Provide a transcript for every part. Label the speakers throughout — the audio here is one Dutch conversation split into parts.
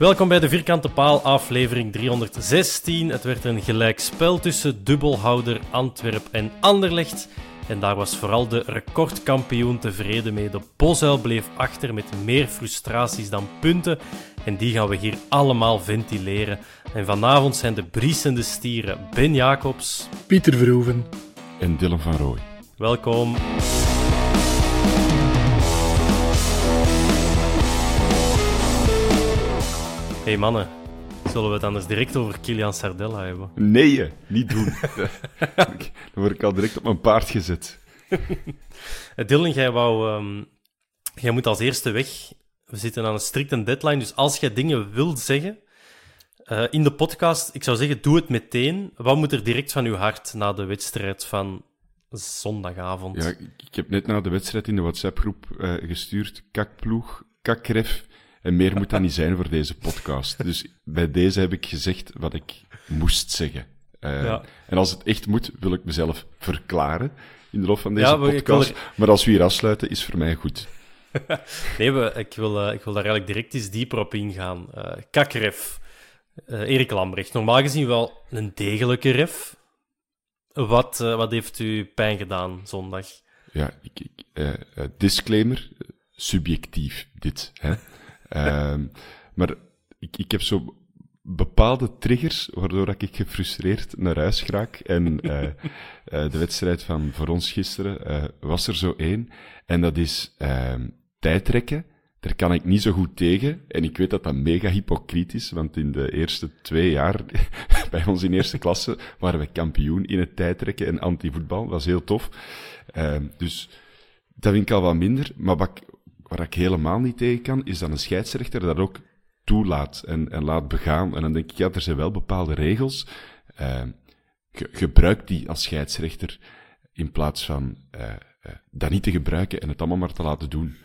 Speaker 1: Welkom bij de Vierkante Paal, aflevering 316. Het werd een gelijkspel tussen dubbelhouder Antwerp en Anderlecht. En daar was vooral de recordkampioen tevreden mee. De Bosuil bleef achter met meer frustraties dan punten. En die gaan we hier allemaal ventileren. En vanavond zijn de briesende stieren Ben Jacobs.
Speaker 2: Pieter Verhoeven.
Speaker 3: En Dylan van Rooij.
Speaker 1: Welkom. Hey mannen, zullen we het anders direct over Kilian Sardella hebben?
Speaker 3: Nee, niet doen. Dan word ik al direct op mijn paard gezet.
Speaker 1: Eh, Dylan, jij, wou, ehm, jij moet als eerste weg. We zitten aan een strikte deadline, dus als jij dingen wilt zeggen eh, in de podcast, ik zou zeggen, doe het meteen. Wat moet er direct van uw hart na de wedstrijd van zondagavond?
Speaker 3: Ja, ik, heb net na de wedstrijd in de WhatsApp-groep eh, gestuurd. Kakploeg, kakref. En meer moet dat niet zijn voor deze podcast. Dus bij deze heb ik gezegd wat ik moest zeggen. Eh,
Speaker 1: Ja.
Speaker 3: En als het echt moet, wil ik mezelf verklaren in de loop van deze
Speaker 1: Ja, maar
Speaker 3: podcast.
Speaker 1: er-
Speaker 3: Maar als we hier afsluiten, is voor mij goed.
Speaker 1: Nee, ik, wil, eh, ik wil daar eigenlijk direct eens dieper op ingaan. Eh Kakref, Erik Lambrecht. Normaal gezien wel een degelijke ref. Wat, wat heeft u pijn gedaan zondag?
Speaker 3: Ja, ik, ik, disclaimer, subjectief dit. Hè. Ehm, maar ik, ik heb zo bepaalde triggers waardoor dat ik gefrustreerd naar huis raak. En eh, eh, de wedstrijd van voor ons gisteren eh, was er zo één. En dat is ehm tijdrekken. Daar kan ik niet zo goed tegen. En ik weet dat dat mega hypocriet is, want in de eerste twee jaar bij ons in eerste klasse waren we kampioen in het tijdrekken en antivoetbal. Dat was heel tof. Ehm, dus dat vind ik al wat minder. Maar wat waar ik helemaal niet tegen kan, is dat een scheidsrechter dat ook toelaat en, en laat begaan. En dan denk ik, ja, er zijn wel bepaalde regels. Ge- gebruik die als scheidsrechter in plaats van eh, eh, dat niet te gebruiken en het allemaal maar te laten doen.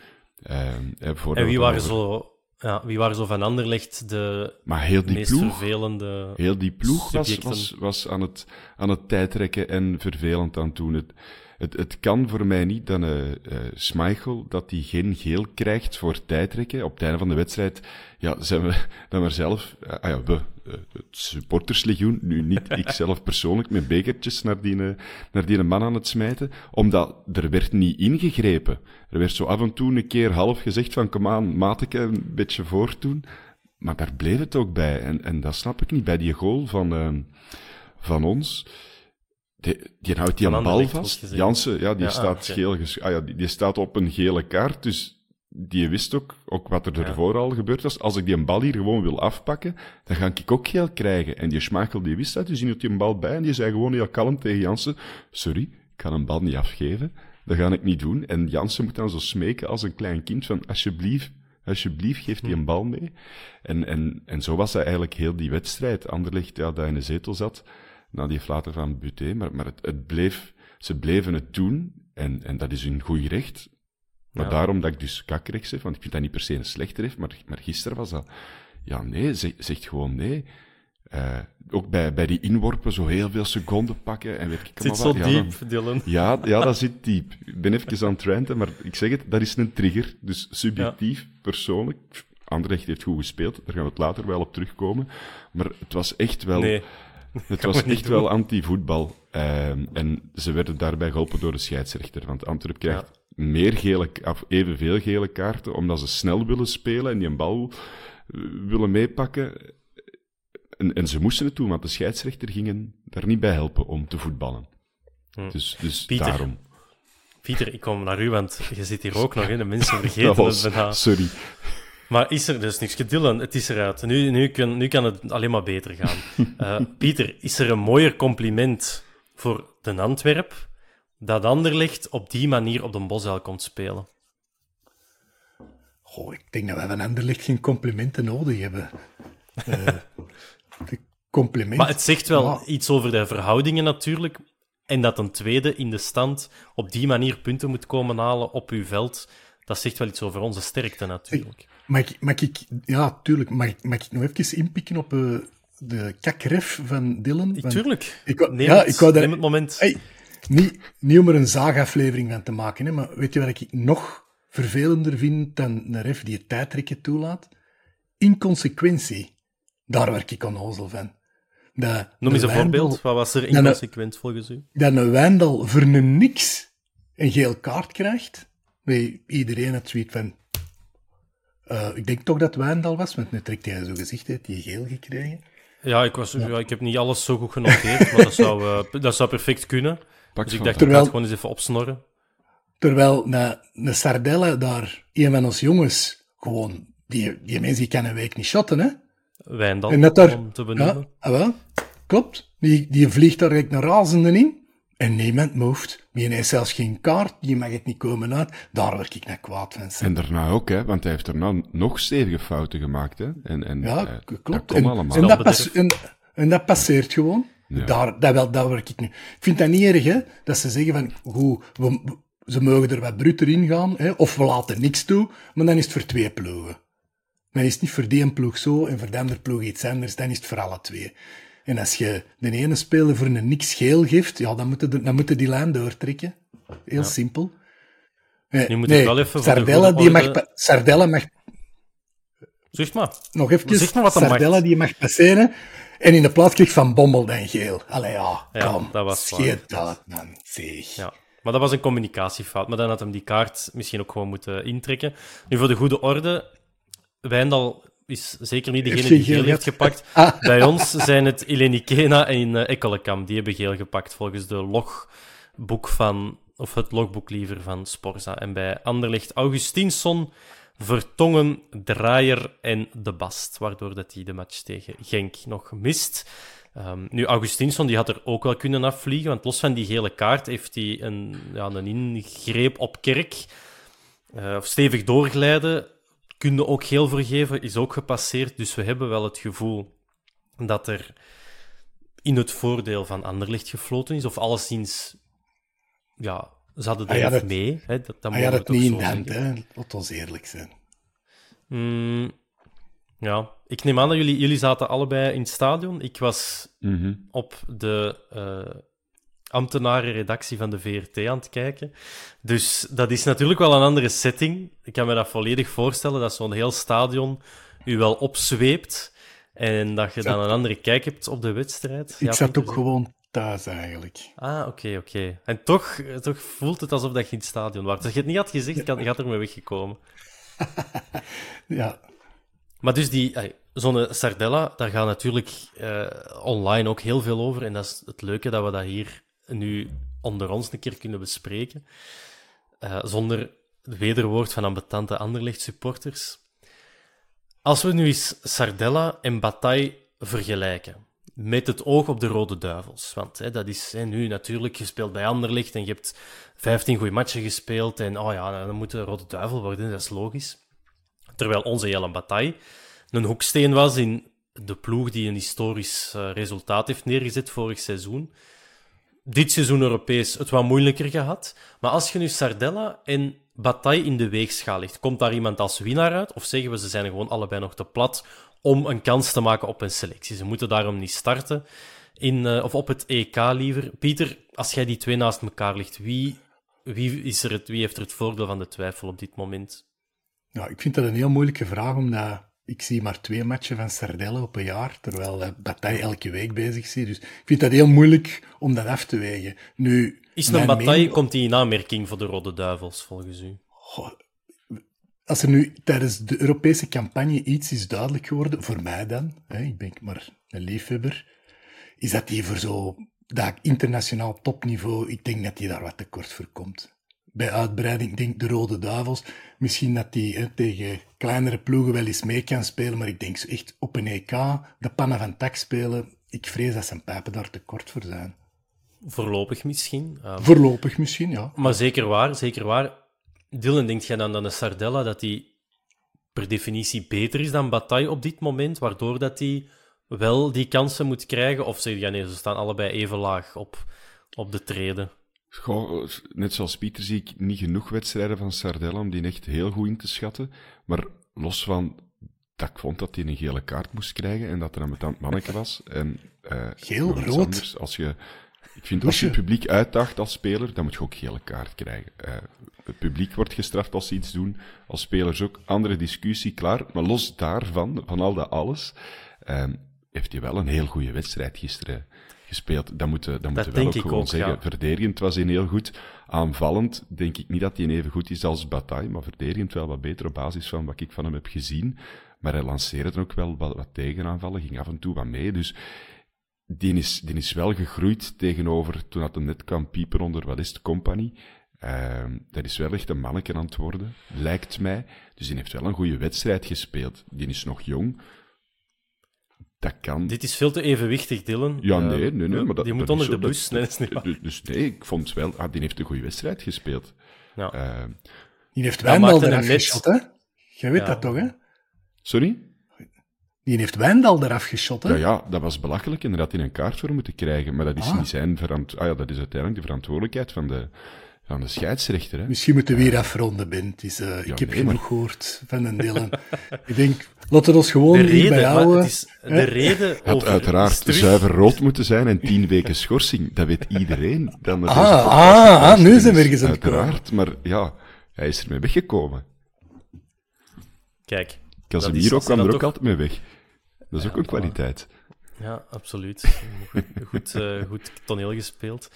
Speaker 1: En wie waren,
Speaker 3: over-
Speaker 1: zo, ja, wie waren zo van Anderlecht de
Speaker 3: Maar heel die
Speaker 1: meest
Speaker 3: ploeg,
Speaker 1: vervelende
Speaker 3: heel die ploeg was, was, was aan, het, aan het tijdrekken en vervelend aan het doen. Het, het, kan voor mij niet dat uh, Schmeichel dat hij geen geel krijgt voor tijdrekken. Op het einde van de wedstrijd ja, zijn we dan maar zelf, ah ja, we, eh, het supporterslegioen, nu niet ik zelf persoonlijk, met bekertjes naar die, eh, naar die man aan het smijten, omdat er werd niet ingegrepen. Er werd zo af en toe een keer half gezegd van, kom aan, mateke, een beetje voortdoen. Maar daar bleef het ook bij. En, en dat snap ik niet. Bij die goal van, uh, van ons, die, die houdt die een bal vast. Jansen, ja, die,
Speaker 1: Ja,
Speaker 3: staat
Speaker 1: ah, oké.
Speaker 3: geel ges- ah, ja, die, die staat op een gele kaart, dus die wist ook, ook wat er ervoor al gebeurd was. Als ik die een bal hier gewoon wil afpakken, dan ga ik ook geel krijgen. En die Schmeichel, die wist dat, dus die hield die een bal bij en die zei gewoon heel kalm tegen Jansen, sorry, ik kan een bal niet afgeven. Dat ga ik niet doen. En Jansen moet dan zo smeken als een klein kind van, alsjeblieft, alsjeblieft, geef die een bal mee. En, en, en zo was dat eigenlijk heel die wedstrijd. Anderlecht, ja, dat in de zetel zat, na die flater van Buté, maar, maar het, het bleef, ze bleven het doen, en, en dat is hun goed recht. Maar
Speaker 1: Ja.
Speaker 3: daarom dat ik dus kakrechts heb, want ik vind dat niet per se een slechterik, maar, maar gisteren was dat... Ja, nee, zeg, zegt gewoon nee. Eh, ook bij, bij die inworpen zo heel veel seconden pakken en weet ik
Speaker 1: Het zit zo
Speaker 3: wat. Ja,
Speaker 1: diep, Dylan.
Speaker 3: ja, ja, dat zit diep. Ik ben even aan het ranten, maar ik zeg het, dat is een trigger. Dus subjectief, persoonlijk. Anderlecht heeft goed gespeeld, daar gaan we het later wel op terugkomen. Maar het was echt wel...
Speaker 1: Nee.
Speaker 3: Het was echt
Speaker 1: doen.
Speaker 3: wel anti-voetbal. Ehm, en ze werden daarbij geholpen door de scheidsrechter. Want Antwerp krijgt meer gele, of evenveel gele kaarten, omdat ze snel willen spelen en die een bal eh, willen meepakken. En, en ze moesten het doen, want de scheidsrechter gingen daar niet bij helpen om te voetballen. Dus, dus
Speaker 1: Hm. Pieter,
Speaker 3: daarom.
Speaker 1: Pieter, ik kom naar u, want je zit hier ook nog, hè. de mensen
Speaker 3: Dat
Speaker 1: vergeten
Speaker 3: was,
Speaker 1: het bijna.
Speaker 3: sorry.
Speaker 1: Maar is er dus niks Dylan, het is eruit. Nu, nu, kan, nu kan het alleen maar beter gaan. Eh, Pieter, is er een mooier compliment voor de Antwerp dat Anderlecht op die manier op de Bosuil komt spelen?
Speaker 2: Goh, ik denk dat we van Anderlecht geen complimenten nodig hebben. Eh, de compliment...
Speaker 1: Maar het zegt wel
Speaker 2: Ja.
Speaker 1: iets over de verhoudingen natuurlijk. En dat een tweede in de stand op die manier punten moet komen halen op uw veld. Dat zegt wel iets over onze sterkte natuurlijk.
Speaker 2: Mag ik, mag ik, ja, tuurlijk. Mag, ik- mag ik nog even inpikken op eh, de kakref van Dylan? Want
Speaker 1: Tuurlijk.
Speaker 2: Ik,
Speaker 1: neem,
Speaker 2: ja,
Speaker 1: het,
Speaker 2: ik wou daar,
Speaker 1: neem het moment.
Speaker 2: Hey, niet, niet om er een zaagaflevering van te maken, hè, maar weet je wat ik nog vervelender vind dan een ref die het tijdrekken toelaat? Inconsequentie. Daar werk ik onnozel van. Dat
Speaker 1: Noem eens een
Speaker 2: Wijndal-
Speaker 1: voorbeeld. Wat was er inconsequent volgens u?
Speaker 2: Dat een Wijndal voor een niks een geel kaart krijgt. Nee, iedereen het zoiets van... eh, ik denk toch dat Wijndal was, want nu trekt hij zo gezicht uit, die geel gekregen.
Speaker 1: Ja, ik, was, ja. ik heb niet alles zo goed genoteerd, maar dat zou, eh, dat zou perfect kunnen.
Speaker 3: Pak
Speaker 1: Dus ik dacht,
Speaker 3: van.
Speaker 1: ik
Speaker 2: Terwijl-
Speaker 1: ga het gewoon eens even opsnorren.
Speaker 2: Terwijl een, een Sardella daar, een van ons jongens, gewoon, die, die mensen die kan een week niet shotten, hè.
Speaker 1: Wijndal,
Speaker 2: En dat daar,
Speaker 1: om te benoemen.
Speaker 2: ja, ah, wel, klopt. Die, die vliegt daar eigenlijk naar razende in. En niemand moeft. Die heeft zelfs geen kaart, die mag het niet komen uit. Daar word ik naar kwaad van.
Speaker 3: En daarna ook, hè, want hij heeft daarna nog stevige fouten gemaakt. Hè. En, en,
Speaker 2: Ja,
Speaker 3: eh, Dat
Speaker 2: klopt. En,
Speaker 3: allemaal.
Speaker 2: en, dat pas, en, en dat passeert gewoon.
Speaker 3: Ja.
Speaker 2: Daar, dat, wel, dat werk ik nu. Ik vind dat niet erg, hè, dat ze zeggen van, goed, we, we- ze mogen er wat bruter in gaan, hè, of we laten niks toe, maar dan is het voor twee ploegen. Dan is het niet voor die een ploeg zo en voor de andere ploeg iets anders, dan is het voor alle twee. En als je de ene speler voor een niks geel geeft, ja, dan moeten dan moeten die lijn doortrekken. Heel simpel. Eh,
Speaker 1: Nu moet wel even
Speaker 2: Sardella, die mag,
Speaker 1: orde-
Speaker 2: Sardella mag
Speaker 1: Zeg maar.
Speaker 2: nog even
Speaker 1: Zeg maar wat
Speaker 2: Sardella
Speaker 1: mag.
Speaker 2: die mag passeren. En in de plaats kreeg van Bommel dan geel. Allee, ja,
Speaker 1: Ja,
Speaker 2: kom.
Speaker 1: dat was.
Speaker 2: Scheet dat, man. Zeg.
Speaker 1: Ja. Maar dat was een communicatiefout. Maar dan had hem die kaart misschien ook gewoon moeten intrekken. Nu, voor de goede orde. Wijndal is zeker niet degene die geel heeft gepakt.
Speaker 2: Ah.
Speaker 1: Bij ons zijn het Ilenikena en uh, Ekkelekam. Die hebben geel gepakt volgens de logboek van... Of het logboek liever van Sporza. En bij Anderlecht Augustinsson, Vertongen, Draaier en De Bast. Waardoor dat hij de match tegen Genk nog mist. Um, nu, Augustinsson die had er ook wel kunnen afvliegen, want los van die gele kaart heeft hij een, ja, een ingreep op kerk. Uh, of stevig doorglijden, kunde ook geel vergeven, is ook gepasseerd. Dus we hebben wel het gevoel dat er in het voordeel van Anderlecht gefloten is, of alleszins, ja, ze hadden er
Speaker 2: Ah, ja,
Speaker 1: even
Speaker 2: dat-
Speaker 1: mee. Hè, dat, dat
Speaker 2: Hij had
Speaker 1: mogen
Speaker 2: het
Speaker 1: we
Speaker 2: niet in hand, hè. Laat ons eerlijk zijn.
Speaker 1: Mm, ja, ik neem aan dat jullie, jullie zaten allebei in het stadion. Ik was
Speaker 3: Mhm.
Speaker 1: op de uh, ambtenarenredactie van de VRT aan het kijken. Dus dat is natuurlijk wel een andere setting. Ik kan me dat volledig voorstellen, dat zo'n heel stadion u wel opzweept en dat je dan een andere kijk hebt op de wedstrijd.
Speaker 2: Ik
Speaker 1: Ja,
Speaker 2: zat ook gewoon thuis, eigenlijk.
Speaker 1: Ah, oké, oké. En toch, toch voelt het alsof dat je in het stadion was. Als je het niet had gezegd, kan- je had ermee weggekomen.
Speaker 2: Ja,
Speaker 1: Maar dus die, zo'n Sardella, daar gaat natuurlijk eh, online ook heel veel over. En dat is het leuke dat we dat hier nu onder ons een keer kunnen bespreken. Eh, zonder wederwoord van ambetante Anderlecht supporters. Als we nu eens Sardella en Bataille vergelijken. Met het oog op de Rode Duivels. Want hè, dat is hè, nu natuurlijk gespeeld bij Anderlecht. En je hebt 15 goede matchen gespeeld. En oh ja, dan moet de Rode Duivel worden. Dat is logisch. Terwijl onze Jelle Bataille een hoeksteen was in de ploeg die een historisch uh, resultaat heeft neergezet vorig seizoen. Dit seizoen Europees het wat moeilijker gehad. Maar als je nu Sardella en bataille in de weegschaal ligt, komt daar iemand als winnaar uit? Of zeggen we ze zijn gewoon allebei nog te plat om een kans te maken op een selectie? Ze moeten daarom niet starten. In, uh, of op het EK liever. Pieter, als jij die twee naast elkaar ligt, wie, wie, is er het, wie heeft er het voordeel van de twijfel op dit moment?
Speaker 2: Ja, ik vind dat een heel moeilijke vraag, omdat ik zie maar twee matchen van Sardelle op een jaar, terwijl uh, Bataille elke week bezig is. Dus ik vind dat heel moeilijk om dat af te wegen. Nu,
Speaker 1: is een Bataille, komt die in aanmerking voor de Rode Duivels, volgens u?
Speaker 2: Goh, als er nu tijdens de Europese campagne iets is duidelijk geworden, voor mij dan, hè, ik ben maar een liefhebber, is dat die voor zo dat internationaal topniveau, ik denk dat die daar wat tekort voor komt. Bij uitbreiding, denk de Rode Duivels, misschien dat die hè, tegen kleinere ploegen wel eens mee kan spelen, maar ik denk echt op een EK, de pannen van tak spelen, ik vrees dat zijn pijpen daar tekort voor zijn.
Speaker 1: Voorlopig misschien.
Speaker 2: Um, Voorlopig misschien, ja.
Speaker 1: Maar zeker waar, zeker waar. Dylan, denkt jij dan dat een Sardella dat die per definitie beter is dan Bataille op dit moment, waardoor dat die wel die kansen moet krijgen? Of zeg je, ja, nee, ze staan allebei even laag op, op de treden?
Speaker 3: Goh, net zoals Pieter zie ik niet genoeg wedstrijden van Sardella om die echt heel goed in te schatten. Maar los van dat ik vond dat hij een gele kaart moest krijgen en dat er een betant manneke was. En, uh,
Speaker 2: Geel, rood?
Speaker 3: als je, ik vind als je het publiek uitdaagt als speler, dan moet je ook gele kaart krijgen. Uh, het publiek wordt gestraft als ze iets doen, als spelers ook. Andere discussie, klaar. Maar los daarvan, van al dat alles, uh, heeft hij wel een heel goede wedstrijd gisteren gespeeld. Dat moeten, dat moeten we wel ook gewoon ook, zeggen. Ja. Verdedigend was hij heel goed. Aanvallend denk ik niet dat hij even goed is als Bataille, maar verdedigend wel wat beter op basis van wat ik van hem heb gezien. Maar hij lanceerde ook wel wat, wat tegenaanvallen, ging af en toe wat mee. Dus die is, die is wel gegroeid tegenover toen dat hem net kwam piepen onder wat is de company. Uh, dat is wel echt een manneke aan het worden, lijkt mij. Dus die heeft wel een goede wedstrijd gespeeld. Die is nog jong, dat kan.
Speaker 1: Dit is veel te evenwichtig, Dylan.
Speaker 3: Ja, nee, nee, nee. Maar dat,
Speaker 1: die moet onder de bus. nee, dat is niet waar.
Speaker 3: Dus, dus nee, ik vond wel... Ah, die heeft een goede wedstrijd gespeeld.
Speaker 1: Ja. Uh,
Speaker 2: die heeft Wijndal eraf geschot, hè? Jij weet ja. dat toch, hè?
Speaker 3: Sorry?
Speaker 2: Die heeft Wijndal eraf geschot, hè?
Speaker 3: Ja, ja, dat was belachelijk en daar had hij een kaart voor moeten krijgen. Maar dat is ah. niet zijn verantwoordelijkheid. Ah ja, dat is uiteindelijk de verantwoordelijkheid van de, van de scheidsrechter. Hè?
Speaker 2: Misschien moeten we weer afronden, Ben. Is, uh, ja, ik heb nee, genoeg maar... gehoord van een Dylan. ik denk, laten we ons gewoon
Speaker 1: de reden, bij
Speaker 2: houden.
Speaker 1: Het is de reden
Speaker 3: had uiteraard zuiver rood moeten zijn en tien weken schorsing. Dat weet iedereen. Dan
Speaker 2: ah, ah, ah, nu zijn we ergens aan
Speaker 3: Uiteraard, maar ja, hij is ermee weggekomen.
Speaker 1: Kijk.
Speaker 3: Casemiro kwam er ook toch... altijd mee weg. Dat is ja, ook een kwaliteit.
Speaker 1: Ja, absoluut. Goed, goed, uh, goed toneel gespeeld.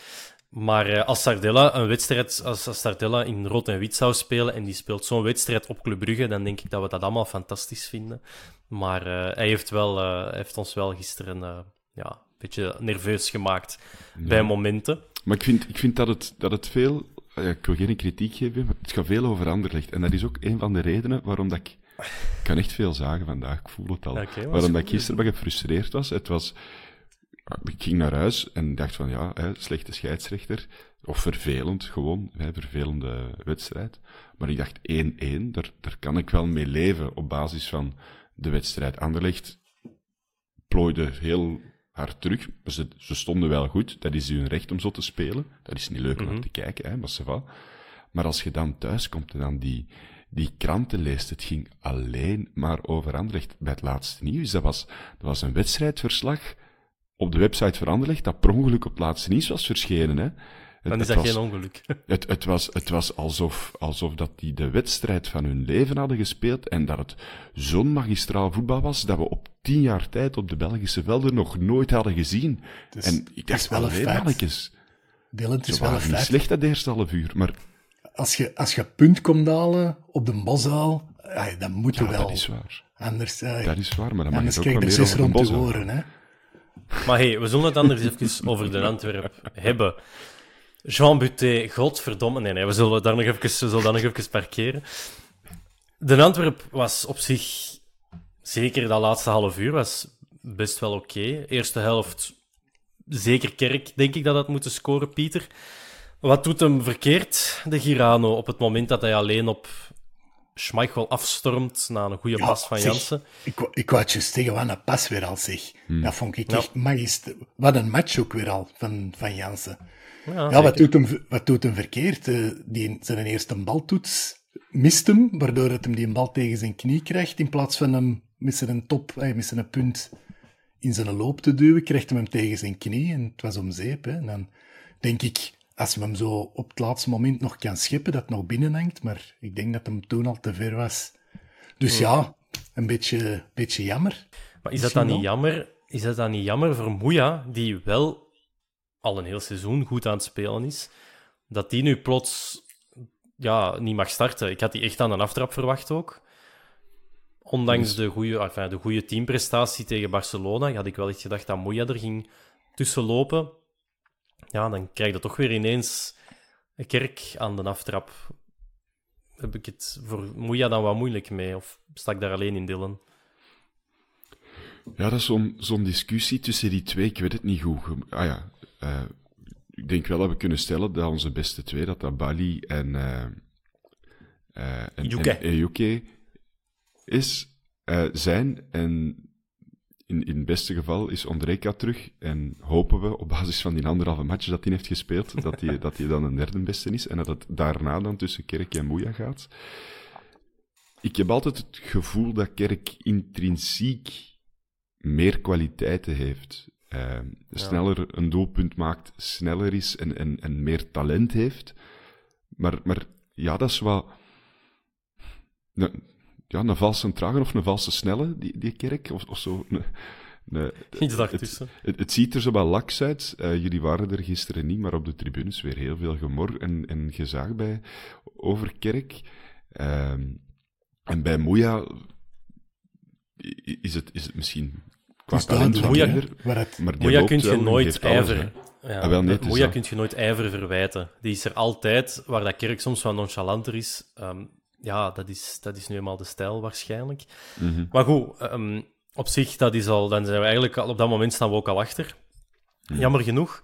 Speaker 1: Maar uh, als Sardella een wedstrijd, als, Sardella in rood en wit zou spelen en die speelt zo'n wedstrijd op Club Brugge, dan denk ik dat we dat allemaal fantastisch vinden. Maar uh, hij heeft, wel, uh, heeft ons wel gisteren ja, een beetje nerveus gemaakt ja. bij momenten.
Speaker 3: Maar ik vind, ik vind dat, het, dat het veel, ik wil geen kritiek geven, maar het gaat veel over Anderlecht. En dat is ook een van de redenen waarom dat ik, ik kan echt veel zagen vandaag, ik voel het al. Okay, waarom dat ik gisteren wat gefrustreerd was. Het was ik ging naar huis en dacht van ja, hè, slechte scheidsrechter. Of vervelend gewoon, hè, vervelende wedstrijd. Maar ik dacht 1-1, daar, daar kan ik wel mee leven op basis van de wedstrijd. Anderlecht plooide heel hard terug. Ze, ze stonden wel goed, dat is hun recht om zo te spelen. Dat is niet leuk om mm -hmm. te kijken, hè, maar ze va. Maar als je dan thuis komt en dan die, die kranten leest, het ging alleen maar over Anderlecht. Bij het laatste nieuws, dat was, dat was een wedstrijdverslag op de website veranderd dat per ongeluk op het laatste nieuws was verschenen. Hè.
Speaker 1: Het, Dan is dat was, geen ongeluk.
Speaker 3: Het, het, was, het was alsof, alsof dat die de wedstrijd van hun leven hadden gespeeld en dat het zo'n magistraal voetbal was dat we op tien jaar tijd op de Belgische velden nog nooit hadden gezien.
Speaker 2: Dus,
Speaker 3: en ik dacht, wel een feit.
Speaker 2: Dylan, het is wel een
Speaker 3: niet slecht dat eerste half uur, maar...
Speaker 2: Als je, als je punt komt halen op de Boszaal, dan moet je
Speaker 3: ja,
Speaker 2: wel...
Speaker 3: dat is waar.
Speaker 2: Anders, uh,
Speaker 3: dat is waar, maar dan mag
Speaker 2: je
Speaker 3: ook wel meer over
Speaker 2: de
Speaker 3: Boszaal.
Speaker 2: Horen, hè.
Speaker 1: Maar hey, we zullen het anders even over de Antwerp hebben. Jean Buté, godverdomme. Nee, nee, we zullen daar nog even, we zullen daar nog even parkeren. De Antwerp was op zich, zeker dat laatste half uur, was best wel oké. Eerste helft, zeker Kerk, denk ik dat dat moeten scoren, Pieter. Wat doet hem verkeerd, de Girano, op het moment dat hij alleen op Schmeichel afstormt na een goede ja, pas van Jansen.
Speaker 2: Ik, ik wou je zeggen, wat een pas weer al zeg. Hmm. Dat vond ik echt ja. magist. Wat een match ook weer al van, van Jansen. Ja, wat doet, hem, wat doet hem verkeerd? Eh, die, zijn eerste baltoets mist hem, waardoor het hem die een bal tegen zijn knie krijgt, in plaats van hem met zijn top, eh, met zijn punt in zijn loop te duwen, krijgt hem hem tegen zijn knie en het was om zeep. Hè. En dan denk ik, als we hem zo op het laatste moment nog kan scheppen, dat het nog binnen hangt, maar ik denk dat hem toen al te ver was. Dus ja, een beetje, beetje jammer.
Speaker 1: Maar is dat dan niet jammer? Is dat dan niet jammer voor Moeja, die wel al een heel seizoen goed aan het spelen is, dat die nu plots ja, niet mag starten? Ik had die echt aan een aftrap verwacht ook. Ondanks de goede, enfin, de goede teamprestatie tegen Barcelona had ik wel echt gedacht dat Moeja er ging tussen lopen. Ja, dan krijg je toch weer ineens een kerk aan de aftrap. Heb ik het voor Moeja dan wat moeilijk mee? Of sta ik daar alleen in, Dylan?
Speaker 3: Ja, dat is zo'n zo'n discussie tussen die twee. Ik weet het niet goed. Ah ja, eh, ik denk wel dat we kunnen stellen dat onze beste twee, dat dat Bali en, eh en,
Speaker 1: Yuke.
Speaker 3: en Ejuke is, zijn. En in, in het beste geval is Ondrejka terug. En hopen we, op basis van die anderhalve match dat hij heeft gespeeld, dat hij, dat hij dan een derde beste is. En dat het daarna dan tussen Kerk en Moeja gaat. Ik heb altijd het gevoel dat Kerk intrinsiek meer kwaliteiten heeft. Eh, Sneller een doelpunt maakt, sneller is en, en, en meer talent heeft. Maar, maar ja, dat is wat. Een, ja, een valse trage of een valse snelle, die, die kerk, of, of zo. Een, een-
Speaker 1: Iets
Speaker 3: het,
Speaker 1: daartussen.
Speaker 3: het, het ziet er zo wel laks uit. Eh, jullie waren er gisteren niet, maar op de tribunes weer heel veel gemor en, en gezaag bij over kerk. Ehm, en bij Moeja is het, is het misschien qua
Speaker 2: is
Speaker 3: talent wat minder, maar
Speaker 1: Moeja kun je nooit ijver. Ja,
Speaker 3: Ah, wel, nee,
Speaker 1: Moeja kun je nooit ijver verwijten. Die is er altijd, waar dat kerk soms wat nonchalanter is. Ehm, ja, dat is, dat is nu eenmaal de stijl waarschijnlijk.
Speaker 3: Mhm.
Speaker 1: Maar goed, ehm, op zich, dat is al, dan zijn we eigenlijk al, op dat moment staan we ook al achter. Jammer genoeg,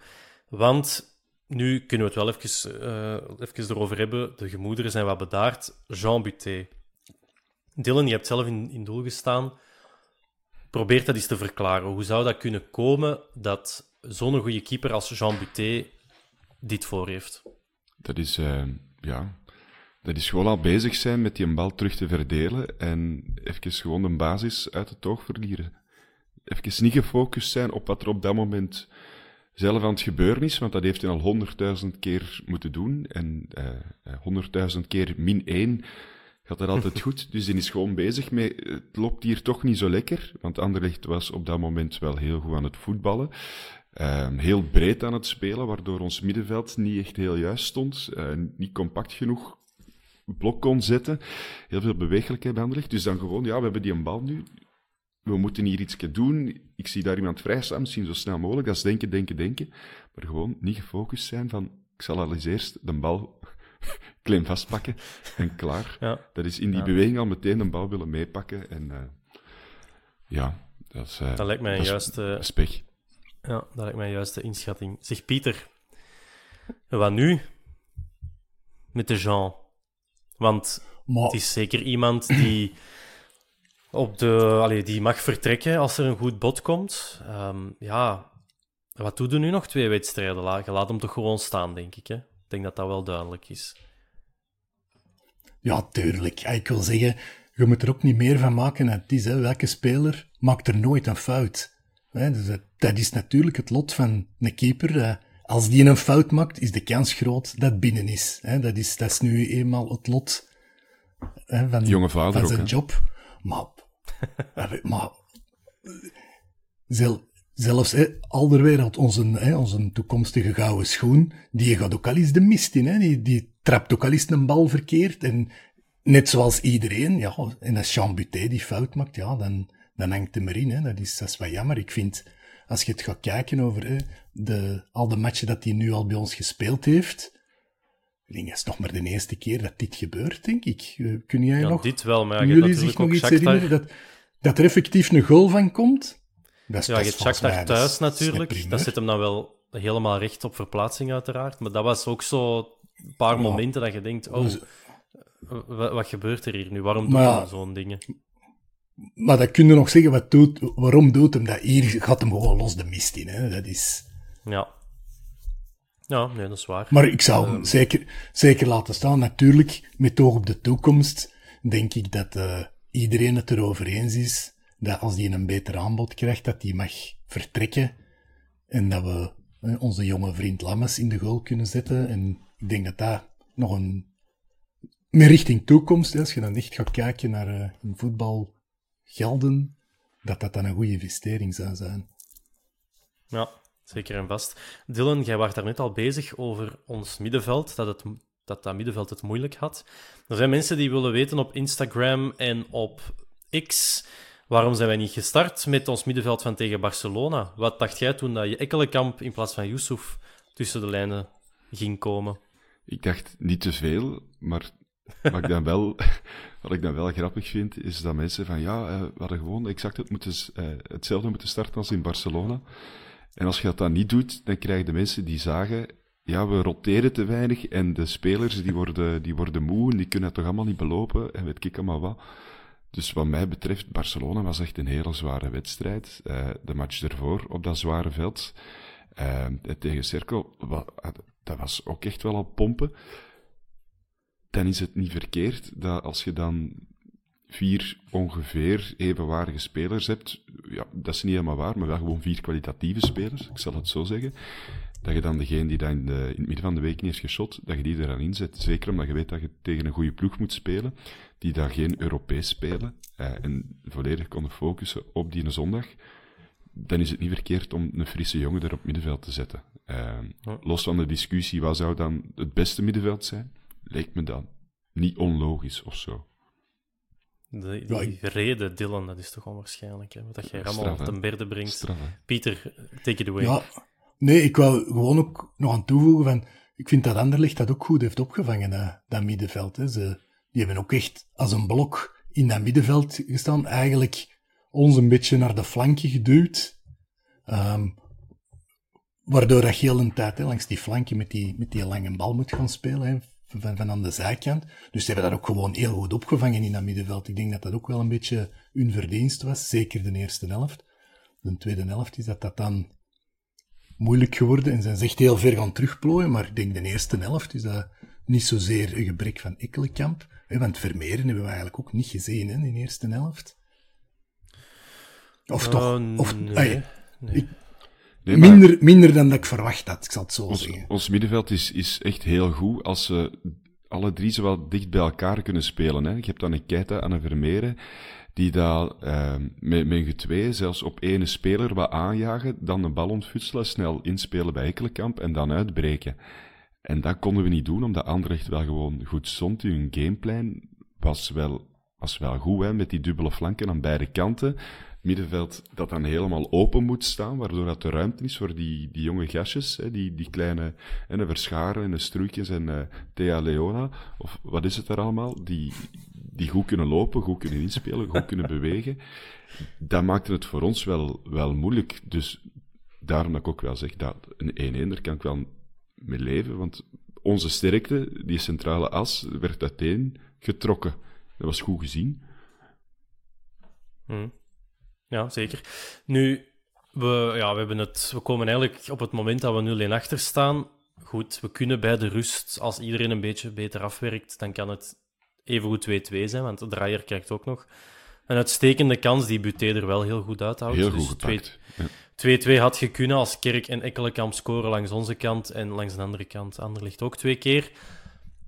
Speaker 1: want nu kunnen we het wel even, eh, even erover hebben. De gemoederen zijn wat bedaard. Jean Buté. Dylan, je hebt zelf in, in doel gestaan. Probeer dat eens te verklaren. Hoe zou dat kunnen komen dat zo'n goede keeper als Jean Buté dit voor heeft?
Speaker 3: Dat is, eh, ja, dat is gewoon al bezig zijn met die bal terug te verdelen en even gewoon de basis uit het oog verlieren. Even niet gefocust zijn op wat er op dat moment zelf aan het gebeuren is, want dat heeft hij al honderdduizend keer moeten doen. En eh, honderdduizend keer min één gaat dat altijd goed. Dus die is gewoon bezig met, het loopt hier toch niet zo lekker, want Anderlecht was op dat moment wel heel goed aan het voetballen. Ehm, heel breed aan het spelen, waardoor ons middenveld niet echt heel juist stond, eh, niet compact genoeg blok kon zetten. Heel veel bewegelijkheid bij Anderlecht. Dus dan gewoon, ja, we hebben die een bal nu. We moeten hier iets doen. Ik zie daar iemand vrij staan, misschien zo snel mogelijk. Dat is denken, denken, denken. Maar gewoon niet gefocust zijn van, ik zal al eens eerst de bal klem vastpakken en klaar.
Speaker 1: Ja.
Speaker 3: Dat is in die
Speaker 1: Ja.
Speaker 3: beweging al meteen de bal willen meepakken. En eh, ja, dat is... eh,
Speaker 1: Dat lijkt mij een
Speaker 3: dat is-
Speaker 1: juiste-
Speaker 3: dat is pech.
Speaker 1: Ja, dat lijkt mij juist de inschatting. Zeg Pieter, wat nu met de Jean? Want
Speaker 2: maar
Speaker 1: het is zeker iemand die, op de, allee, die mag vertrekken als er een goed bod komt. Ehm, ja, wat doe je nu nog twee wedstrijden? Je laat hem toch gewoon staan, denk ik. Hè? Ik denk dat dat wel duidelijk is.
Speaker 2: Ja, tuurlijk. Ik wil zeggen, je moet er ook niet meer van maken het is. Hè. Welke speler maakt er nooit een fout? Hè, dus dat, dat is natuurlijk het lot van een keeper. eh, als die een fout maakt, is de kans groot dat binnen is. Hè. Dat, is dat is nu eenmaal het lot hè, van,
Speaker 3: Jonge vader
Speaker 2: van
Speaker 3: ook,
Speaker 2: zijn job. Maar, maar, maar zel- zelfs hè, Alderwereld, onze, hè, onze toekomstige gouden schoen, die gaat ook al eens de mist in. Hè. Die, die trapt ook al eens een bal verkeerd. En net zoals iedereen, ja, en als Jean Buté die fout maakt, ja, dan, dan hangt hem erin. Hè. Dat, is, dat is wat jammer. Ik vind, als je het gaat kijken over hè, de, al de matchen dat hij nu al bij ons gespeeld heeft, ik denk, dat is nog maar de eerste keer dat dit gebeurt, denk ik. Eh, Kun jij
Speaker 1: Ja,
Speaker 2: nog,
Speaker 1: dit wel, maar ja,
Speaker 2: jullie zich
Speaker 1: natuurlijk
Speaker 2: nog
Speaker 1: ook
Speaker 2: iets herinneren dat, dat er effectief een goal van komt? Dat is,
Speaker 1: Ja, je hebt
Speaker 2: is-
Speaker 1: thuis natuurlijk. Dat zit hem dan wel helemaal recht op verplaatsing uiteraard. Maar dat was ook zo een paar momenten dat je denkt, oh,
Speaker 2: Dus-
Speaker 1: wa- wat gebeurt er hier nu? Waarom
Speaker 2: ja,
Speaker 1: hij zo'n dingen?
Speaker 2: Maar dat kun je nog zeggen, wat doet, waarom doet hem dat? Hier gaat hem gewoon los de mist in. Hè? Dat is...
Speaker 1: Ja. Ja, nee, dat is waar.
Speaker 2: Maar ik zou hem zeker, zeker laten staan. Natuurlijk, met oog op de toekomst, denk ik dat uh, iedereen het erover eens is dat als die een beter aanbod krijgt, dat die mag vertrekken. En dat we uh, onze jonge vriend Lammes in de goal kunnen zetten. En ik denk dat dat nog een... Meer richting toekomst, als je dan echt gaat kijken naar uh, in voetbal gelden, dat dat dan een goede investering zou zijn.
Speaker 1: Ja, zeker en vast. Dylan, jij was daar net al bezig over ons middenveld, dat, het, dat dat middenveld het moeilijk had. Er zijn mensen die willen weten op Instagram en op X waarom zijn wij niet gestart met ons middenveld van tegen Barcelona. Wat dacht jij toen dat je Ekkelenkamp in plaats van Yusuf tussen de lijnen ging komen?
Speaker 3: Ik dacht niet te veel, maar wat ik dan wel, wat ik dan wel grappig vind, is dat mensen van ja, uh, we hadden gewoon exact het uh, hetzelfde moeten starten als in Barcelona. En als je dat dan niet doet, dan krijg je de mensen die zagen, ja, we roteren te weinig en de spelers die worden, die worden moe en die kunnen het toch allemaal niet belopen en weet ik allemaal wat. Dus wat mij betreft, Barcelona was echt een hele zware wedstrijd. Uh, de match ervoor op dat zware veld tegen Cerkel, dat was ook echt wel al pompen. Dan is het niet verkeerd dat als je dan vier ongeveer evenwaardige spelers hebt, ja, dat is niet helemaal waar, maar wel gewoon vier kwalitatieve spelers, ik zal het zo zeggen, dat je dan degene die dan in, de, in het midden van de week niet heeft geschot, dat je die eraan inzet. Zeker omdat je weet dat je tegen een goede ploeg moet spelen, die daar geen Europees spelen, eh, en volledig konden focussen op die zondag, dan is het niet verkeerd om een frisse jongen er op middenveld te zetten. Uh, los van de discussie, wat zou dan het beste middenveld zijn, leek me dan niet onlogisch of zo.
Speaker 1: De, die reden, Dylan, dat is toch onwaarschijnlijk, hè? Wat jij allemaal op de berde brengt.
Speaker 3: Straf,
Speaker 1: Pieter, take it away.
Speaker 2: Ja, nee, ik wou gewoon ook nog aan toevoegen van, ik vind dat Anderlecht dat ook goed heeft opgevangen, dat, dat middenveld. Hè. Ze, die hebben ook echt als een blok in dat middenveld gestaan, eigenlijk ons een beetje naar de flanken geduwd. Um, waardoor dat heel een tijd hè, langs die flanken met die, met die lange bal moet gaan spelen. Hè van, van aan de zijkant. Dus ze hebben dat ook gewoon heel goed opgevangen in dat middenveld. Ik denk dat dat ook wel een beetje hun verdienst was, zeker de eerste helft. De tweede helft is dat dat dan moeilijk geworden en zijn ze echt heel ver gaan terugplooien, maar ik denk de eerste helft is dat niet zozeer een gebrek van Ekkelenkamp. Want Vermeeren hebben we eigenlijk ook niet gezien hè, in de eerste helft. Of toch?
Speaker 1: Uh,
Speaker 2: of,
Speaker 1: nee,
Speaker 2: ay,
Speaker 1: nee.
Speaker 2: Ik,
Speaker 3: Nee, maar
Speaker 2: minder, minder dan dat ik verwacht had, ik zal het zo
Speaker 3: ons,
Speaker 2: zeggen.
Speaker 3: ons middenveld is, is echt heel goed als ze alle drie zo wel dicht bij elkaar kunnen spelen. Hè. Je hebt dan een Keita en een Vermeeren, die daar uh, met, met twee zelfs op ene speler wat aanjagen, dan de bal ontfutselen, snel inspelen bij Ekkelenkamp en dan uitbreken. En dat konden we niet doen, omdat Anderlecht wel gewoon goed stond. Hun gameplan was wel, was wel goed, hè, met die dubbele flanken aan beide kanten middenveld dat dan helemaal open moet staan, waardoor dat de ruimte is voor die, die jonge gastjes, hè, die, die kleine en de Verscharen en de Stroeikens en uh, Thea Leona, of wat is het er allemaal, die, die goed kunnen lopen, goed kunnen inspelen, goed kunnen bewegen. Dat maakte het voor ons wel, wel moeilijk. Dus daarom dat ik ook wel zeg dat een 1-1, daar kan ik wel mee leven, want onze sterkte, die centrale as, werd uiteen getrokken. Dat was goed gezien.
Speaker 1: Hmm. Ja, zeker. Nu, we, ja, we, hebben het, we komen eigenlijk op het moment dat we 0-1 achter staan. Goed, we kunnen bij de rust, als iedereen een beetje beter afwerkt, dan kan het evengoed 2-2 zijn, want de draaier krijgt ook nog een uitstekende kans die Buté er wel heel goed uithoudt.
Speaker 3: Heel goed
Speaker 1: dus
Speaker 3: gepakt.
Speaker 1: 2-2 had je kunnen als Kerk en Ekkelenkamp scoren langs onze kant en langs de andere kant ligt ook twee keer.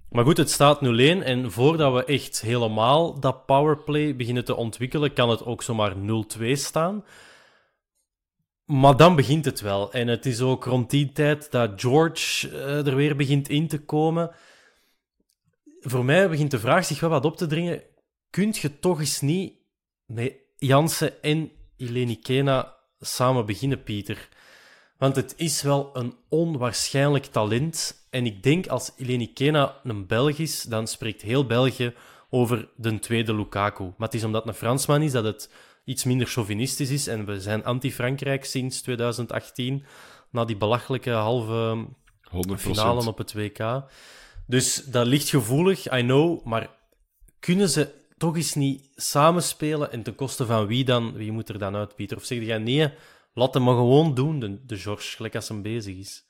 Speaker 1: Maar goed, het staat 0-1 en voordat we echt helemaal dat powerplay beginnen te ontwikkelen, kan het ook zomaar 0-2 staan. Maar dan begint het wel. En het is ook rond die tijd dat George uh, er weer begint in te komen. Voor mij begint de vraag zich wel wat op te dringen. Kunt je toch eens niet met Jansen en Eleni Kena samen beginnen, Pieter? Want het is wel een onwaarschijnlijk talent. En ik denk als Eleni Kena een Belg is, dan spreekt heel België over de tweede Lukaku. Maar het is omdat het een Fransman is dat het iets minder chauvinistisch is. En we zijn anti-Frankrijk sinds 2018, na die belachelijke halve
Speaker 3: 100%.
Speaker 1: finale op het WK. Dus dat ligt gevoelig, I know. Maar kunnen ze toch eens niet samenspelen? En ten koste van wie dan? Wie moet er dan uit, Pieter? Of zeg jij nee, laat hem gewoon doen, de, de George, gelijk als hem bezig is?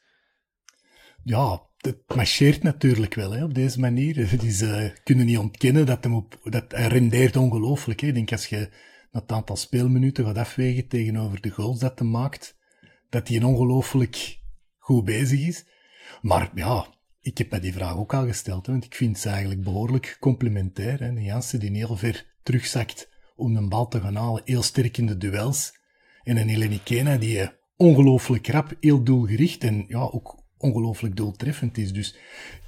Speaker 2: ja, het marcheert natuurlijk wel hè, op deze manier. Is, uh, kunnen niet ontkennen dat, hem op, dat hij rendeert ongelooflijk. Ik denk als je het aantal speelminuten gaat afwegen tegenover de goals dat hij maakt, dat hij ongelooflijk goed bezig is. Maar ja, ik heb me die vraag ook al gesteld, hè, want ik vind ze eigenlijk behoorlijk complementair. Hè. Een Jansen die heel ver terugzakt om een bal te gaan halen, heel sterk in de duels. En een Eleni Kena die eh, ongelooflijk rap, heel doelgericht en ja, ook ongelooflijk doeltreffend is. Dus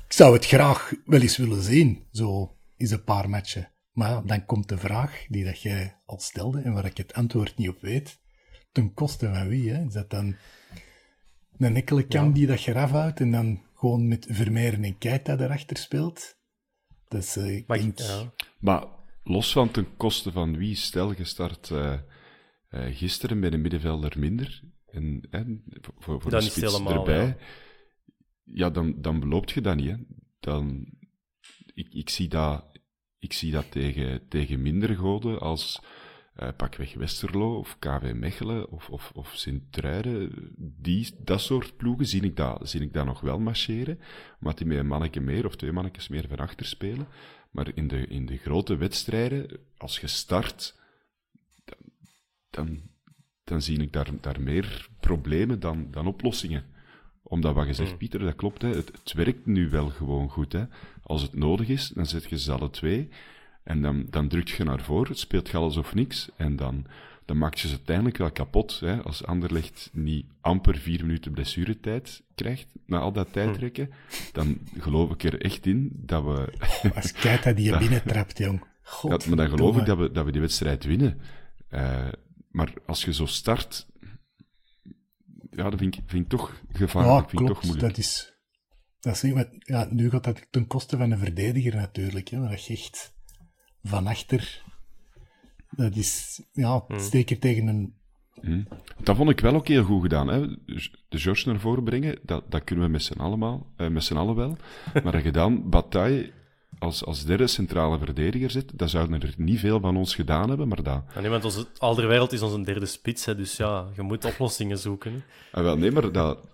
Speaker 2: ik zou het graag wel eens willen zien, zo is een paar matchen. Maar ja, dan komt de vraag die dat jij al stelde en waar ik het antwoord niet op weet. Ten koste van wie? Hè? Is dat dan een enkele kam die dat je eraf houdt en dan gewoon met Vermeeren en Keita erachter speelt? Dat is, uh,
Speaker 3: maar, ja. maar los van ten koste van wie, stel je start uh, uh, gisteren bij de middenvelder minder en, en voor, voor de spits erbij, ja. ja, dan, dan beloopt je dat niet. Hè. Dan, ik, ik, zie dat, ik zie dat tegen, tegen mindere goden als uh, pakweg Westerlo of KV Mechelen of, of, of Sint-Truiden. Die, dat soort ploegen zie ik, dat, zie ik dat nog wel marcheren. Maar die met een manneke meer of twee mannetjes meer van achter spelen. Maar in de, in de grote wedstrijden, als je start, dan, dan zie ik daar, daar meer problemen dan, dan oplossingen. Omdat wat je zegt, hmm. Pieter, dat klopt. Hè, het, het werkt nu wel gewoon goed. Hè. Als het nodig is, dan zet je ze alle twee. En dan, dan druk je naar voren, het speelt je alles of niks. En dan, dan maak je ze uiteindelijk wel kapot. Hè. Als Anderlecht niet amper vier minuten blessuretijd krijgt, na al dat tijdrekken, hm. dan geloof ik er echt in dat we...
Speaker 2: Als Keita die je binnentrapt, jong.
Speaker 3: God, ja, maar dan geloof ik dat we, dat we die wedstrijd winnen. Uh, maar als je zo start, ja, dat vind ik, vind ik toch gevaarlijk. Ja, vind klopt, toch moeilijk.
Speaker 2: Dat is, dat is niet, ja, nu gaat dat ten koste van een verdediger natuurlijk. Hè, maar dat je echt van achter. Dat is, ja, hmm. zeker tegen een...
Speaker 3: Hmm. Dat vond ik wel ook heel goed gedaan. Hè? De George naar voren brengen, dat, dat kunnen we met z'n, allemaal, eh, met z'n allen wel. Maar dat je dan Bataille als, als derde centrale verdediger zit, dat zouden er niet veel van ons gedaan hebben, maar dat...
Speaker 1: Ja, nee, want onze, wereld is onze derde spits, hè, dus ja, je moet oplossingen zoeken.
Speaker 3: Ah, wel, nee, maar dat,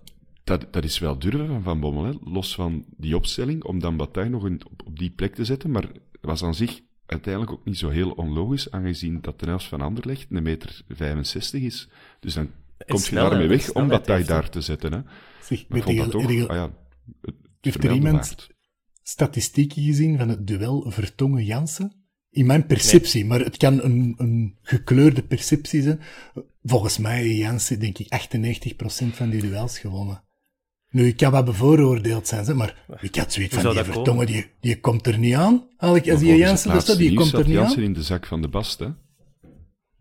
Speaker 3: dat, dat is wel durven van Van Bommel, hè? los van die opstelling, om dan Bataille nog op, op die plek te zetten, maar was aan zich uiteindelijk ook niet zo heel onlogisch, aangezien dat de helft van Anderlecht een meter 65 is. Dus dan kom je daarmee weg om dat daar te zetten. Hè.
Speaker 2: Zeg, maar vond dat toch, ah ja, het heeft er iemand statistieken gezien van het duel Vertongen-Jansen? In mijn perceptie, maar het kan een, een gekleurde perceptie zijn. Volgens mij, Jansen, denk ik, 98% van die duels gewonnen. Nu, ik kan wat bevooroordeeld zijn, maar ik had zoiets van, die Vertongen, die, die komt er niet aan. Eigenlijk, als die Jansen dat staat, die komt er niet Jansen
Speaker 3: in de zak van de bast, hè?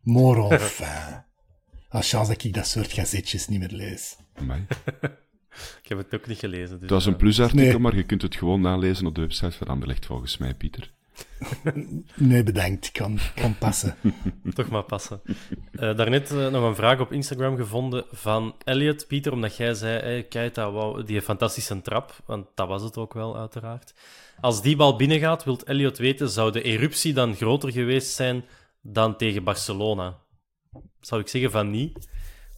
Speaker 2: More enfin. Als chance dat ik dat soort gazetjes niet meer lees.
Speaker 1: ik heb het ook niet gelezen. Dus
Speaker 3: het was een plusartikel, maar je kunt het gewoon nalezen op de website van Anderlecht, volgens mij, Pieter.
Speaker 2: nee, bedankt. Kan, kan passen.
Speaker 1: Toch maar passen. Uh, daarnet uh, nog een vraag op Instagram gevonden van Elliot, Pieter, omdat jij zei, hey, Keita, wow, die fantastische trap, want dat was het ook wel, uiteraard. Als die bal binnengaat, wilt Elliot weten, zou de eruptie dan groter geweest zijn dan tegen Barcelona? Zou ik zeggen van niet,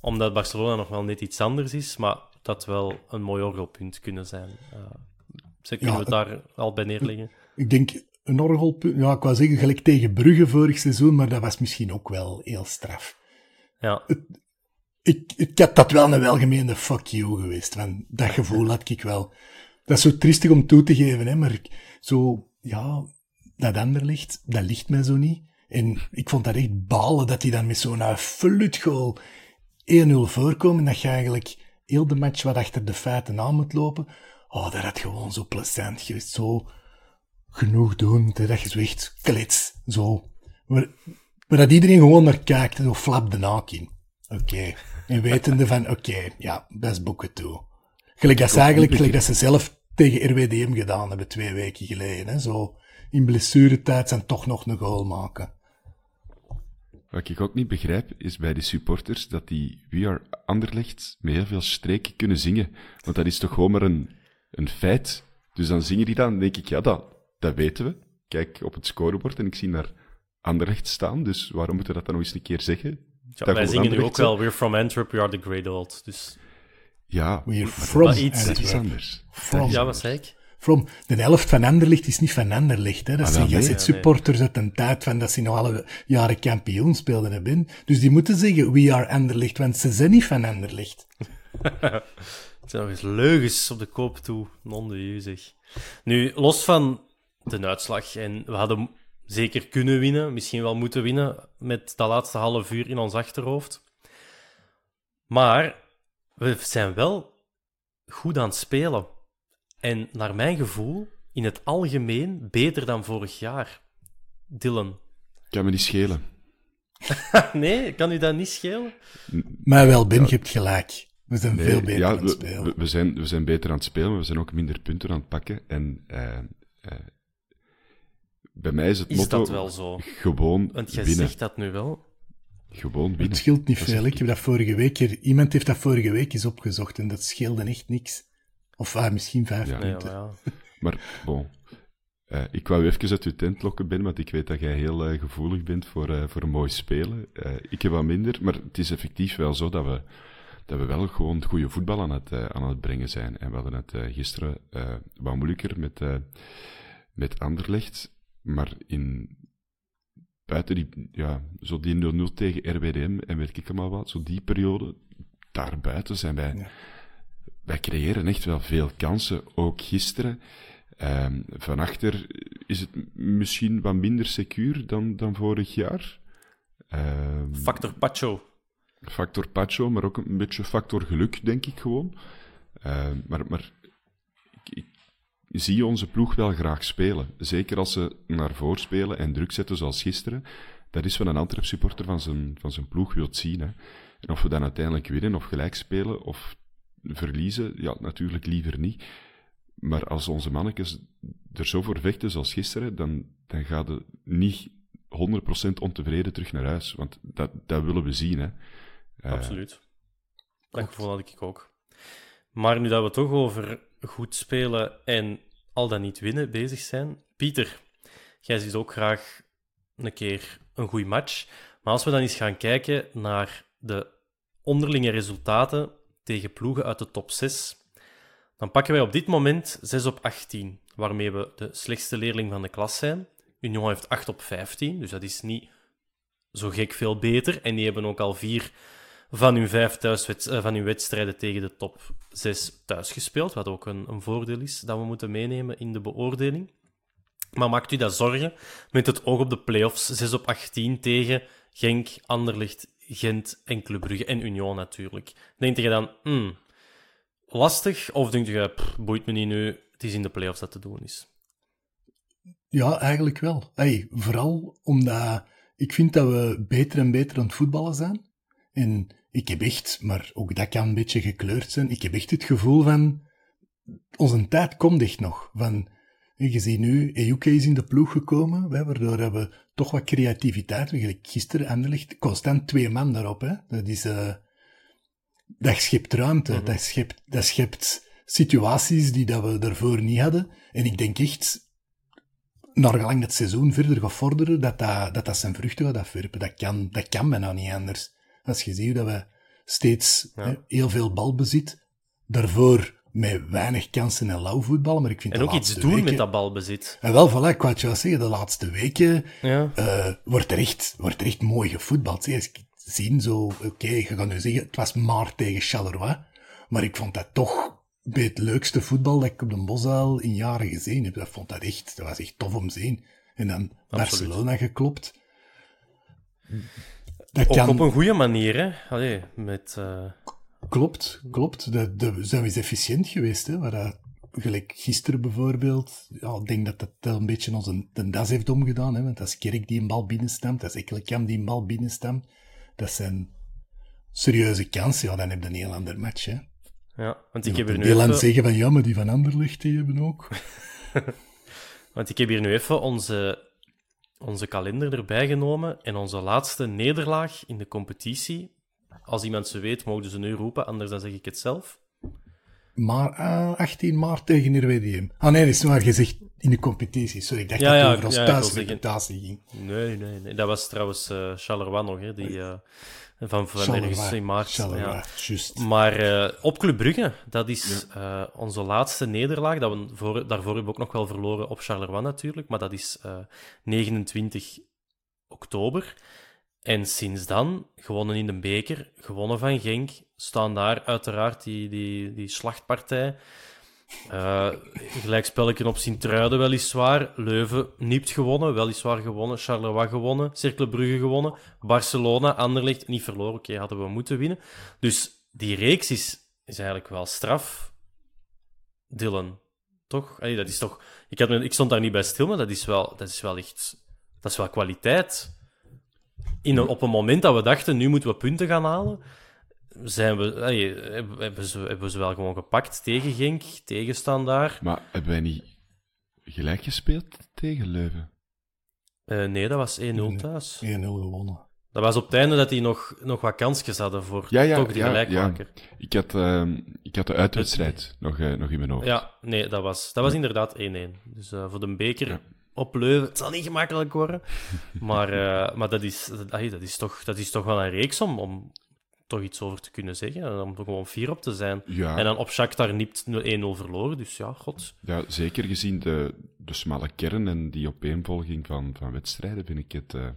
Speaker 1: omdat Barcelona nog wel net iets anders is, maar dat wel een mooi orgelpunt kunnen zijn. Uh, kunnen we het daar al bij neerleggen?
Speaker 2: Ik denk een orgelpunt. Ja, ik wou zeggen gelijk tegen Brugge vorig seizoen, maar dat was misschien ook wel heel straf.
Speaker 1: Ja.
Speaker 2: ik, ik had dat wel een welgemeende fuck you geweest. Want dat gevoel had ik wel. Dat is zo triestig om toe te geven, hè, maar zo, ja, dat ander ligt, dat ligt mij zo niet. En ik vond dat echt balen dat hij dan met zo'n flutgoal 1-0 voorkomen. Dat je eigenlijk heel de match wat achter de feiten aan moet lopen. Oh, dat had gewoon zo plezant geweest. Zo, genoeg doen, dat je zo echt klets, zo. Maar, maar dat iedereen gewoon naar kijkt, zo flap de naak in. Oké. En wetende van, oké, ja, best boeken toe. Gelijk dat ze eigenlijk, gelijk dat ze zelf tegen RWDM gedaan hebben twee weken geleden, hè. Zo, in blessuretijd zijn toch nog een goal maken.
Speaker 3: Wat ik ook niet begrijp, is bij die supporters dat die We Are Anderlecht met heel veel streken kunnen zingen. Want dat is toch gewoon maar een, een feit. Dus dan zingen die dan, denk ik, ja, dat, dat weten we. Kijk op het scorebord en ik zie daar Anderlecht staan, dus waarom moeten we dat dan nog eens een keer zeggen?
Speaker 1: Ja, wij zingen nu ook wel We're from Antwerp, we are the great old. Dus...
Speaker 3: Ja, maar
Speaker 2: from
Speaker 1: iets-
Speaker 3: dat is
Speaker 2: Antwerp.
Speaker 3: anders.
Speaker 2: From.
Speaker 1: Ja, wat zei ik?
Speaker 2: De helft van Anderlicht is niet van Anderlicht. Hè. Dat
Speaker 3: Ah,
Speaker 2: zijn
Speaker 3: nee.
Speaker 2: supporters uit een tijd van dat ze nog alle jaren kampioen speelden hebben. Dus die moeten zeggen, we are Anderlicht, want ze zijn niet van Anderlicht.
Speaker 1: Het zijn nog eens leugens op de koop toe. Non de u, zeg. Nu, los van de uitslag, en we hadden zeker kunnen winnen, misschien wel moeten winnen, met dat laatste half uur in ons achterhoofd. Maar we zijn wel goed aan het spelen. En naar mijn gevoel, in het algemeen, beter dan vorig jaar. Dylan.
Speaker 3: Kan me niet schelen.
Speaker 1: nee, kan u dat niet schelen?
Speaker 2: Maar wel, Ben, je hebt gelijk. We zijn
Speaker 3: Nee,
Speaker 2: veel beter
Speaker 3: ja,
Speaker 2: aan het spelen.
Speaker 3: we, we zijn, we zijn beter aan het spelen, maar we zijn ook minder punten aan het pakken. En eh, eh, bij mij is het
Speaker 1: Is
Speaker 3: motto
Speaker 1: dat wel zo?
Speaker 3: gewoon
Speaker 1: Want jij
Speaker 3: winnen.
Speaker 1: zegt dat nu wel.
Speaker 3: Gewoon winnen.
Speaker 2: Het scheelt niet
Speaker 3: Dat
Speaker 2: veel. Ik heb dat vorige week... er- Iemand heeft dat vorige week eens opgezocht en dat scheelde echt niks. Of ah, misschien vijf
Speaker 3: Ja.
Speaker 1: Maar ja.
Speaker 3: Maar bon, eh, ik wou even uit uw tent lokken, Ben, want ik weet dat jij heel eh, gevoelig bent voor, eh, voor mooi spelen. Eh, ik heb wat minder, maar het is effectief wel zo dat we, dat we wel gewoon goede voetbal aan het, aan het brengen zijn. En we hadden het eh, gisteren eh, wat moeilijker met, eh met Anderlecht, maar in, buiten die, ja, zo die 0-0 tegen RWDM en weet ik allemaal wat, zo die periode, daarbuiten zijn wij,
Speaker 2: Ja.
Speaker 3: Wij creëren echt wel veel kansen, ook gisteren. Ehm van achter is het misschien wat minder secuur dan, dan vorig jaar. Ehm,
Speaker 1: Factor Pacho.
Speaker 3: factor Pacho, maar ook een beetje factor geluk, denk ik gewoon. Ehm, maar maar ik, ik zie onze ploeg wel graag spelen. Zeker als ze naar voren spelen en druk zetten zoals gisteren. Dat is wat een Antwerp supporter van zijn, van zijn ploeg wilt zien. Hè. En of we dan uiteindelijk winnen of gelijk spelen of verliezen, ja, natuurlijk liever niet. Maar als onze mannetjes er zo voor vechten zoals gisteren, dan, dan gaat het niet 100% ontevreden terug naar huis. Want dat, dat willen we zien. Hè. Eh,
Speaker 1: Absoluut. Dat gevoel had ik ook. Maar nu dat we toch over goed spelen en al dan niet winnen bezig zijn. Pieter, jij ziet ook graag een keer een goede match. Maar als we dan eens gaan kijken naar de onderlinge resultaten tegen ploegen uit de top 6, dan pakken wij op dit moment 6 op 18, waarmee we de slechtste leerling van de klas zijn. Union heeft 8 op 15, dus dat is niet zo gek veel beter. En die hebben ook al vier van hun vijf eh, van wedstrijden tegen de top 6 thuis gespeeld. Wat ook een, een voordeel is dat we moeten meenemen in de beoordeling. Maar maakt u dat zorgen met het oog op de play-offs 6 op 18 tegen Genk, Anderlecht, Gent en Club en Union natuurlijk. Denk je dan, hmm, lastig? Of denk je, boeit me niet nu, het is in de play-offs dat te doen is?
Speaker 2: Ja, eigenlijk wel. Hey, vooral omdat ik vind dat we beter en beter aan het voetballen zijn. En ik heb echt, maar ook dat kan een beetje gekleurd zijn, ik heb echt het gevoel van, onze tijd komt echt nog. Van, je ziet nu, Ejuke is in de ploeg gekomen, hè, waardoor hebben we toch wat creativiteit. Gelijk Gisteren, Anderlecht, constant twee man daarop. Hè. Dat is, eh, dat schept ruimte, dat, schept, dat schept situaties die dat we daarvoor niet hadden. En ik denk echt, naar gelang het seizoen verder gaat vorderen, dat dat, dat, dat zijn vruchten gaat afwerpen. Dat kan, dat kan bijna niet anders. Als je ziet dat we steeds
Speaker 1: Ja.
Speaker 2: hè, heel veel balbezit, daarvoor met weinig kansen en lauw voetballen, maar ik vind
Speaker 1: En ook iets doen
Speaker 2: weken...
Speaker 1: met dat balbezit.
Speaker 2: En wel, voilà, ik wou zeggen, de laatste weken
Speaker 1: Ja.
Speaker 2: eh, wordt, er echt, wordt er echt mooi gevoetbald. hè. Als ik zie zo, oké, je gaat nu zeggen, het was maar tegen Charleroi, maar ik vond dat toch bij het leukste voetbal dat ik op de Bosuil in jaren gezien heb. Dat vond dat echt, dat was echt tof om te zien. En dan Barcelona geklopt. Dat
Speaker 1: Ook
Speaker 2: kan,
Speaker 1: op een goede manier, hè? Allee, met... eh,
Speaker 2: Klopt, klopt. Dat, we zijn eens efficiënt geweest. Hè, dat, gelijk gisteren bijvoorbeeld. Ja, ik denk dat dat wel een beetje onze de das heeft omgedaan. Hè, want dat is Kerk die een bal binnenstemt. Dat is Ekkelenkamp die een bal binnenstemt. Dat zijn serieuze kansen. Ja, dan heb je een heel ander match. Hè.
Speaker 1: ja, want ik heb
Speaker 2: moet
Speaker 1: nu
Speaker 2: heel aan zeggen van ja, maar die van Anderlecht die hebben ook.
Speaker 1: Want ik heb hier nu even onze, onze kalender erbij genomen en onze laatste nederlaag in de competitie. Als iemand ze weet, mogen ze nu roepen, anders dan zeg ik het zelf.
Speaker 2: maar, ah, 18 maart tegen RWDM. Ah nee, dat is waar gezegd in de competitie. Sorry, ik dacht
Speaker 1: Ja,
Speaker 2: dat het
Speaker 1: ja,
Speaker 2: over als
Speaker 1: ja,
Speaker 2: ging.
Speaker 1: Nee, nee, nee. Dat was trouwens eh Charleroi nog, hè, die, eh, van, van ergens in maart.
Speaker 2: Charleroi,
Speaker 1: ja.
Speaker 2: juist.
Speaker 1: Maar eh, op Club Brugge, dat is eh, onze laatste nederlaag. Dat we voor, daarvoor hebben we ook nog wel verloren op Charleroi natuurlijk, maar dat is eh, 29 oktober. En sinds dan, gewonnen in de beker, gewonnen van Genk, staan daar uiteraard die, die, die slachtpartij. Eh gelijkspelletje op Sint-Truiden weliswaar. Leuven niet gewonnen, weliswaar gewonnen. Charleroi gewonnen. Cercle Brugge gewonnen. Barcelona, Anderlecht niet verloren. Oké, hadden we moeten winnen. Dus die reeks is, is eigenlijk wel straf. Dylan, toch? Dat is toch... Ik, had ik stond daar niet bij stil, maar dat is wel, dat is wel echt... Dat is wel kwaliteit. In een, op een moment dat we dachten, nu moeten we punten gaan halen, zijn we, allee, hebben, ze, hebben we ze wel gewoon gepakt tegen Genk, tegen Standaard.
Speaker 3: Maar hebben wij niet gelijk gespeeld tegen Leuven?
Speaker 1: Eh, nee, dat was 1-0 thuis.
Speaker 2: 1-0 gewonnen.
Speaker 1: Dat was op het einde dat die nog, nog wat kansjes hadden voor
Speaker 3: Ja, ja,
Speaker 1: toch die
Speaker 3: ja,
Speaker 1: gelijkmaker.
Speaker 3: ja. Ik had, ehm, ik had de uitwedstrijd nog, eh, nog in mijn hoofd.
Speaker 1: Ja, nee, dat was, dat was inderdaad 1-1. Dus eh, voor de beker
Speaker 3: Ja.
Speaker 1: Op Leuven, het zal niet gemakkelijk worden. maar eh, maar dat, is, dat, is toch, dat is toch wel een reeks om, om toch iets over te kunnen zeggen. En om er gewoon fier op te zijn.
Speaker 3: Ja.
Speaker 1: En dan op Shakhtar nipt 1-0 verloren. Dus ja, god.
Speaker 3: Ja, zeker gezien de, de smalle kern en die opeenvolging van, van wedstrijden vind ik, het, eh,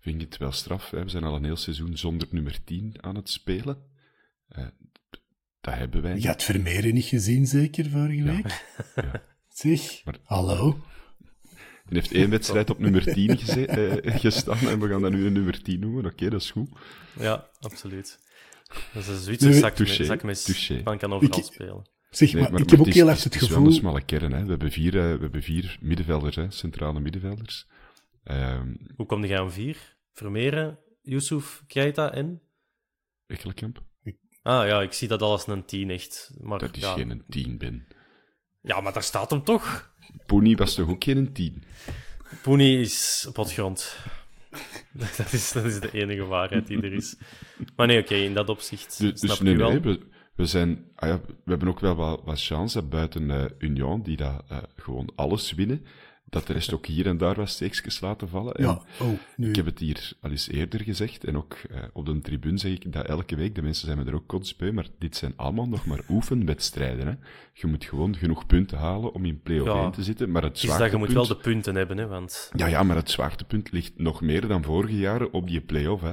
Speaker 3: vind ik het wel straf. Hè. We zijn al een heel seizoen zonder nummer 10 aan het spelen. Eh, dat hebben wij
Speaker 2: Je
Speaker 3: niet.
Speaker 2: had Vermeeren niet gezien, zeker, vorige week?
Speaker 3: Ja.
Speaker 2: Zeg,
Speaker 3: Maar-
Speaker 2: hallo?
Speaker 3: Die heeft één wedstrijd op nummer 10 geze- eh, gestaan en we gaan dat nu een nummer 10 noemen. Oké, dat is goed.
Speaker 1: Ja, absoluut. Dat is een Zwitser
Speaker 2: Nee,
Speaker 1: zak,
Speaker 3: touché.
Speaker 1: Man kan overal
Speaker 2: Ik-
Speaker 1: spelen.
Speaker 2: Zeg,
Speaker 3: Nee,
Speaker 2: maar,
Speaker 3: maar,
Speaker 2: ik
Speaker 3: maar
Speaker 2: heb ook
Speaker 3: is-
Speaker 2: heel erg het
Speaker 3: Het is wel een
Speaker 2: gevoel...
Speaker 3: smalle kern. Hè. We, hebben vier, eh, we hebben vier middenvelders, hè, centrale middenvelders. Ehm
Speaker 1: Hoe kom je aan vier? Vermeeren, Yusuf, Keita en...
Speaker 3: Ekkelenkamp.
Speaker 1: Ah ja, ik zie dat al als een 10 echt. Maar,
Speaker 3: Dat is
Speaker 1: ja.
Speaker 3: geen 10, Ben.
Speaker 1: ja, maar daar staat hem toch.
Speaker 3: Pony was toch ook geen 10?
Speaker 1: Poenie is op het grond. Dat is, dat is de enige waarheid die er is. Maar nee, oké, in dat opzicht
Speaker 3: Dus,
Speaker 1: snap
Speaker 3: dus nee,
Speaker 1: u wel.
Speaker 3: nee, we, we, zijn, ah ja, we hebben ook wel wat, wat chance buiten eh, Union, die dat, eh, gewoon alles winnen. Dat de rest ook hier en daar wat steekjes laten vallen. En
Speaker 2: Ja, oh, nu...
Speaker 3: Ik heb het hier al eens eerder gezegd, en ook eh, op de tribune zeg ik dat elke week. De mensen zijn me er ook kotsbeu, maar dit zijn allemaal nog maar oefenwedstrijden. Hè. Je moet gewoon genoeg punten halen om in play-off
Speaker 1: Ja.
Speaker 3: 1 te zitten. Maar het
Speaker 1: Is dat je moet
Speaker 3: zwaartepunt...
Speaker 1: wel de punten hebben, hè, want...
Speaker 3: Ja, ja, maar het zwaartepunt ligt nog meer dan vorige jaren op die play-off. Hè.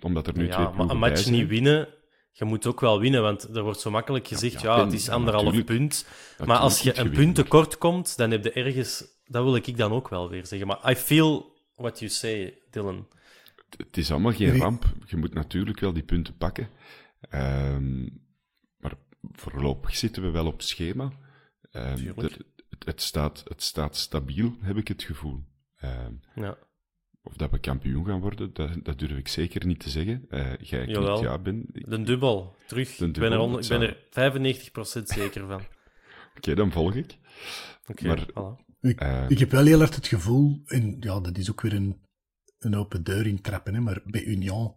Speaker 3: Omdat er nu twee
Speaker 1: Ja, maar
Speaker 3: ploegen
Speaker 1: een
Speaker 3: bij
Speaker 1: match
Speaker 3: zijn.
Speaker 1: niet winnen, je moet ook wel winnen, want er wordt zo makkelijk gezegd, ja,
Speaker 3: ja,
Speaker 1: het is anderhalf punt. Maar als je een punt tekort komt, dan heb je ergens... Dat wil ik dan ook wel weer zeggen. Maar I feel what you say, Dylan.
Speaker 3: Het is allemaal geen ramp. Je moet natuurlijk wel die punten pakken. Ehm, maar voorlopig zitten we wel op schema. Ehm,
Speaker 1: Tuurlijk.
Speaker 3: er- het, het, staat, het staat stabiel, heb ik het gevoel. Ehm,
Speaker 1: Ja.
Speaker 3: of dat we kampioen gaan worden, dat, dat durf ik zeker niet te zeggen. Eh jij knikt
Speaker 1: Jawel.
Speaker 3: ja, Ben. Oké,
Speaker 1: De dubbel, terug.
Speaker 3: De
Speaker 1: ik ben er,
Speaker 3: dubbel,
Speaker 1: onder- ik ben er 95% zeker van.
Speaker 3: dan volg ik.
Speaker 1: Oké,
Speaker 3: Maar-
Speaker 1: voilà.
Speaker 2: Ik,
Speaker 3: Eh.
Speaker 2: ik heb wel heel erg het gevoel, en ja, dat is ook weer een, een open deur intrappen, hè, maar bij Union,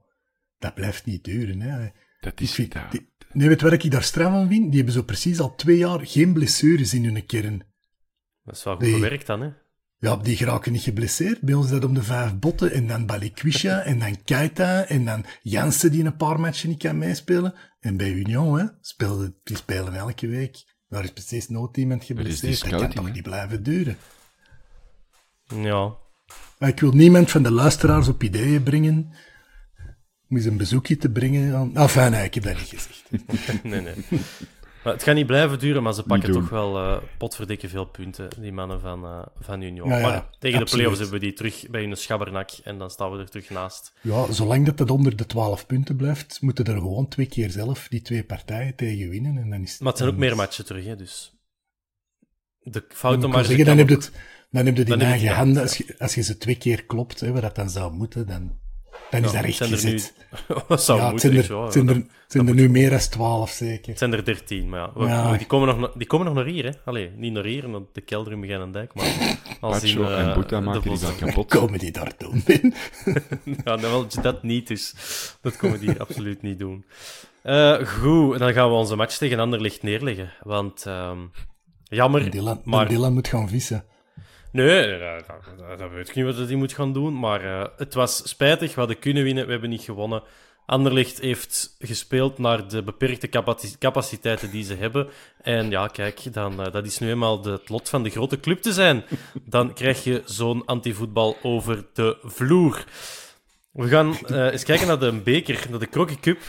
Speaker 2: dat blijft niet duren. Hè.
Speaker 3: Dat
Speaker 2: Ik
Speaker 3: is...
Speaker 2: vind,
Speaker 3: ja,
Speaker 2: die, nee, weet je wat ik daar straf aan vind? Die hebben zo precies al twee jaar geen blessures in hun kern.
Speaker 1: Dat is wel goed gewerkt dan, hè?
Speaker 2: Ja, die geraken niet geblesseerd. Bij ons is dat om de vijf botten. En dan Balikwisha, en dan Keita, en dan Jansen die een paar matchen niet kan meespelen. En bij Union, hè, speelden, die spelen elke week. Daar is precies nooit iemand geblesseerd. Dat kan toch niet blijven duren?
Speaker 1: Ja.
Speaker 2: Maar ik wil niemand van de luisteraars op ideeën brengen om eens een bezoekje te brengen aan... Enfin, nee, ik heb dat niet gezegd.
Speaker 1: Nee, nee. Maar het gaat niet blijven duren, maar ze pakken toch wel eh potverdikke veel punten, die mannen van, eh, van Union.
Speaker 2: Ja, ja,
Speaker 1: maar tegen de play-offs hebben we die terug bij hun schabbernak en dan staan we er terug naast.
Speaker 2: Ja, zolang dat het onder de 12 punten blijft, moeten er gewoon twee keer zelf die twee partijen tegen winnen. En dan is,
Speaker 1: Maar het zijn ook
Speaker 2: dan
Speaker 1: meer matchen terug, hè, dus... De
Speaker 2: Dan,
Speaker 1: foutenmarge
Speaker 2: zeggen, dan,
Speaker 1: kan
Speaker 2: heb je het, dan heb je die
Speaker 1: Dan heb je
Speaker 2: eigen
Speaker 1: het
Speaker 2: handen. Als je, als je ze twee keer klopt, hè, waar dat dan zou moeten, dan... Dan is dat echt
Speaker 1: zijn er
Speaker 2: gezet.
Speaker 1: nu... dat zou
Speaker 2: ja,
Speaker 1: moeten,
Speaker 2: zijn er, het zijn er, zijn er nu meer dan 12 zeker.
Speaker 1: Het zijn er 13, maar ja. we-
Speaker 2: Ja.
Speaker 1: we- Die, komen nog, die komen nog naar hier, hè. Allee, niet naar hier, naar de kelder in Begijnendijk, maar... Als in,
Speaker 3: Pacho en
Speaker 1: eh,
Speaker 3: Boeta maken die dan kapot.
Speaker 2: Komen die daar doen?
Speaker 1: Ja, dan wil je dat niet, dus dat komen die absoluut niet doen. Eh, goed, dan gaan we onze match tegen Anderlecht neerleggen. Want, ehm, jammer,
Speaker 2: Dylan,
Speaker 1: maar...
Speaker 2: Dylan moet gaan vissen.
Speaker 1: Nee, dat, dat, weet ik niet wat hij moet gaan doen. Maar eh, het was spijtig. We hadden kunnen winnen, we hebben niet gewonnen. Anderlecht heeft gespeeld naar de beperkte capaci- capaciteiten die ze hebben. En ja, kijk, dan, eh, dat is nu eenmaal de- het lot van de grote club te zijn. Dan krijg je zo'n antivoetbal over de vloer. We gaan eh, eens kijken naar de beker, naar de Crocky Cup.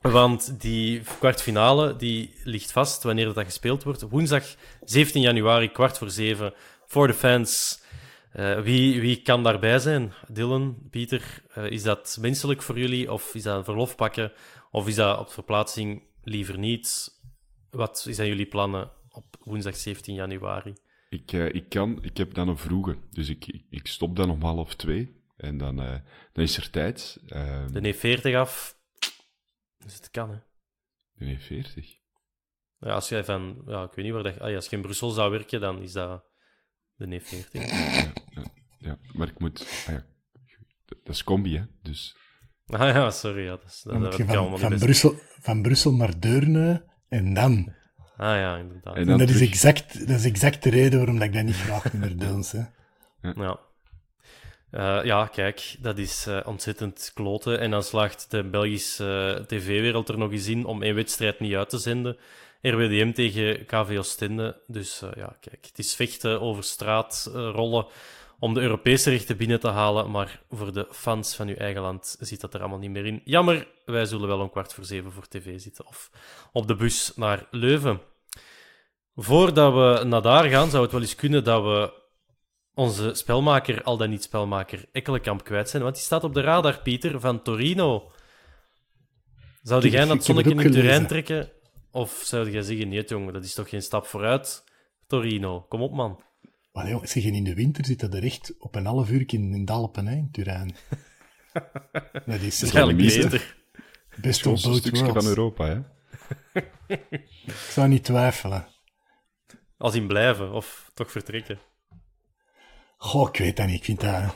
Speaker 1: Want die kwartfinale die ligt vast wanneer dat gespeeld wordt. Woensdag 17 januari, kwart voor zeven, voor de fans. Eh, wie, wie kan daarbij zijn? Dylan, Pieter, eh, is dat menselijk voor jullie? Of is dat een verlof pakken? Of is dat op verplaatsing liever niet? Wat zijn jullie plannen op woensdag 17 januari?
Speaker 3: Ik, eh, ik kan, ik heb dan een vroege, dus ik, ik, stop dan om half twee. En dan, dan is er tijd. Uh,
Speaker 1: De neef 40 af. Dus het kan, hè?
Speaker 3: nee, 40.
Speaker 1: Ja, als jij van... Ja, ik weet niet waar dat... Ah, ja, als je in Brussel zou werken, dan is dat de neef 40.
Speaker 3: Ja, ja, ja, maar ik moet... Ah ja, dat is combi, hè. Dus
Speaker 1: Ah ja, sorry. Ja, dat, is, dat, dat
Speaker 2: van. Brussel, van Brussel naar Deurne en dan.
Speaker 1: Ah ja, inderdaad.
Speaker 3: En
Speaker 2: dat, is exact, dat is exact de reden waarom dat ik dat niet graag meer doe. hè.
Speaker 1: Ja. Eh, ja, kijk, dat is eh, ontzettend kloten. En dan slaagt de Belgische eh, tv-wereld er nog eens in om één wedstrijd niet uit te zenden. RWDM tegen KV Oostende. Dus eh, ja, kijk, het is vechten over straat, eh, rollen om de Europese rechten binnen te halen. Maar voor de fans van uw eigen land zit dat er allemaal niet meer in. Jammer, wij zullen wel om kwart voor zeven voor tv zitten. Of op de bus naar Leuven. Voordat we naar daar gaan, zou het wel eens kunnen dat we onze spelmaker, al dan niet spelmaker, Ekkelenkamp kwijt zijn. Want die staat op de radar, Pieter, van Torino. Zou jij naar
Speaker 2: ik
Speaker 1: het zonnetje in Turijn trekken? Of zou jij zeggen, nee jongen, dat is toch geen stap vooruit? Torino, kom op man.
Speaker 2: Maar joh, zeg, in de winter zit dat er echt op een half uur in, in de Alpen, hè, in Turijn. dat is
Speaker 1: Dat eigenlijk beter.
Speaker 2: best wel
Speaker 3: het een stukje
Speaker 2: worlds.
Speaker 3: van Europa, hè.
Speaker 2: Ik zou niet twijfelen.
Speaker 1: Als in blijven, of toch vertrekken.
Speaker 2: Goh, ik weet dat niet. Ik vind dat...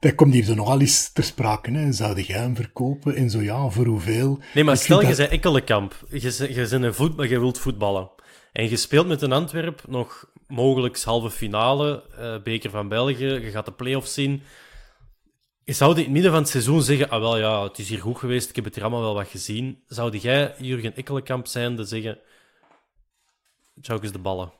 Speaker 2: Dat komt hier zo nogal eens ter sprake. Hè. Zou jij hem verkopen? En zo ja, voor hoeveel?
Speaker 1: Nee, maar
Speaker 2: Ik
Speaker 1: stel, je
Speaker 2: dat-
Speaker 1: bent Ekkelenkamp. Je, bent een voetbal, je wilt voetballen. En je speelt met een Antwerp nog mogelijk halve finale, eh, beker van België, je gaat de play-offs zien. Je zou in het midden van het seizoen zeggen, ah wel ja, het is hier goed geweest, ik heb het hier allemaal wel wat gezien. Zou jij, Jurgen Ekkelenkamp, zijn te zeggen, zou ik eens de ballen?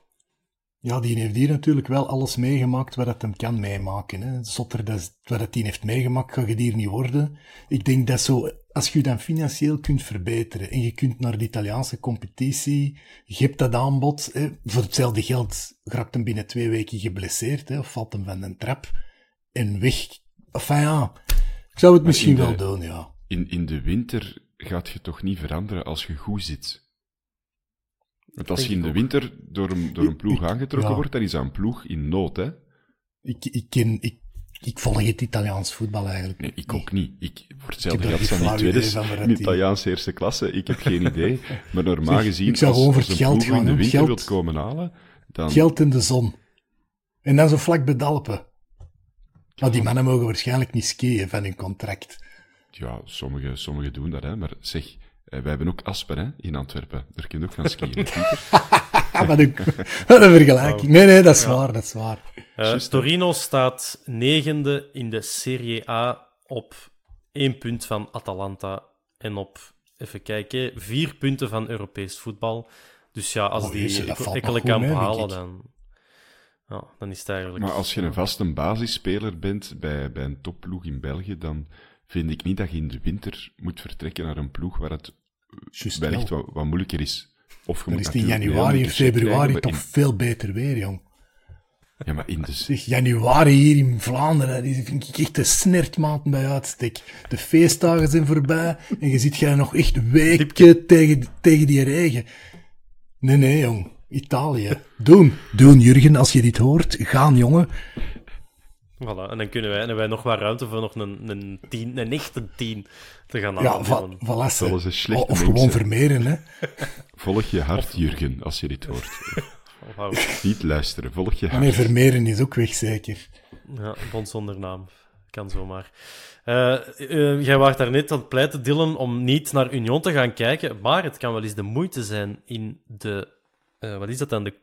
Speaker 2: Ja, die heeft hier natuurlijk wel alles meegemaakt wat het hem kan meemaken. Hè. Zotter dat, wat het die heeft meegemaakt, ga je hier niet worden. Ik denk dat zo, als je je dan financieel kunt verbeteren en je kunt naar de Italiaanse competitie, je hebt dat aanbod, hè, voor hetzelfde geld raakt hem binnen twee weken geblesseerd, hè, of valt hem van een trap en weg. Enfin ja, ik zou het misschien
Speaker 3: de-
Speaker 2: wel doen, ja.
Speaker 3: In, in de winter gaat je toch niet veranderen als je goed zit. Want als je in de winter door een, door een ploeg
Speaker 2: Ik-
Speaker 3: aangetrokken
Speaker 2: ja.
Speaker 3: wordt, dan is dat een ploeg in nood, hè.
Speaker 2: Ik, ik, ken, ik, ik volg het Italiaans voetbal eigenlijk
Speaker 3: Nee, ik ook niet. Ik, voor hetzelfde geld staan
Speaker 2: geen
Speaker 3: die tweede in Italiaanse eerste klasse. Ik heb geen idee. Maar normaal
Speaker 2: Zeg,
Speaker 3: gezien,
Speaker 2: ik zou
Speaker 3: als,
Speaker 2: gewoon voor
Speaker 3: als
Speaker 2: geld
Speaker 3: ploeg in de winter
Speaker 2: Geld-
Speaker 3: wilt komen halen, dan...
Speaker 2: Geld in de zon. En dan zo vlak bij de Alpen. Maar die mannen mogen waarschijnlijk niet skiën van hun contract.
Speaker 3: Ja, sommigen sommige doen dat, hè. Maar zeg, eh, wij hebben ook Aspen, hè, in Antwerpen. Daar kun je ook gaan skiën.
Speaker 2: Ah, wat, een, wat een vergelijking. Nee, nee, dat is waar, dat is waar.
Speaker 1: Eh, Torino staat negende in de Serie A op één punt van Atalanta en op, even kijken, vier punten van Europees voetbal. Dus ja, als
Speaker 2: Oh,
Speaker 1: die
Speaker 2: mee, denk
Speaker 1: halen, dan, ja, dan is het eigenlijk...
Speaker 3: Maar als je een vaste basisspeler bent bij, bij een topploeg in België, dan vind ik niet dat je in de winter moet vertrekken naar een ploeg waar het
Speaker 2: Juist
Speaker 3: wellicht
Speaker 2: wel.
Speaker 3: wat, wat moeilijker is. Of je
Speaker 2: Dan
Speaker 3: moet
Speaker 2: is in januari
Speaker 3: check
Speaker 2: februari
Speaker 3: krijgen,
Speaker 2: toch veel beter weer, jong.
Speaker 3: Ja, maar in de...
Speaker 2: Zeg, januari hier in Vlaanderen, die vind ik echt de snertmaat bij uitstek. De feestdagen zijn voorbij en je ziet jij nog echt weken tegen, tegen die regen. Nee, nee, jong. Italië. Doen. Doen, Jurgen, als je dit hoort. Gaan, jongen.
Speaker 1: Voilà, en dan kunnen wij, en hebben wij nog wat ruimte voor nog een, een, tien, een echte tien te gaan
Speaker 2: Ja,
Speaker 1: aanvullen.
Speaker 2: va, voilà, ze. Of gewoon vermeren, hè.
Speaker 3: Volg je hart, Jurgen, als je dit hoort. Niet luisteren, volg je hart.
Speaker 2: nee, vermeren is ook weg, zeker.
Speaker 1: Ja, bond zonder naam. Kan zomaar. Eh eh, jij was daar net aan het pleiten, Dylan, om niet naar Union te gaan kijken, maar het kan wel eens de moeite zijn in de... eh, wat is dat dan? De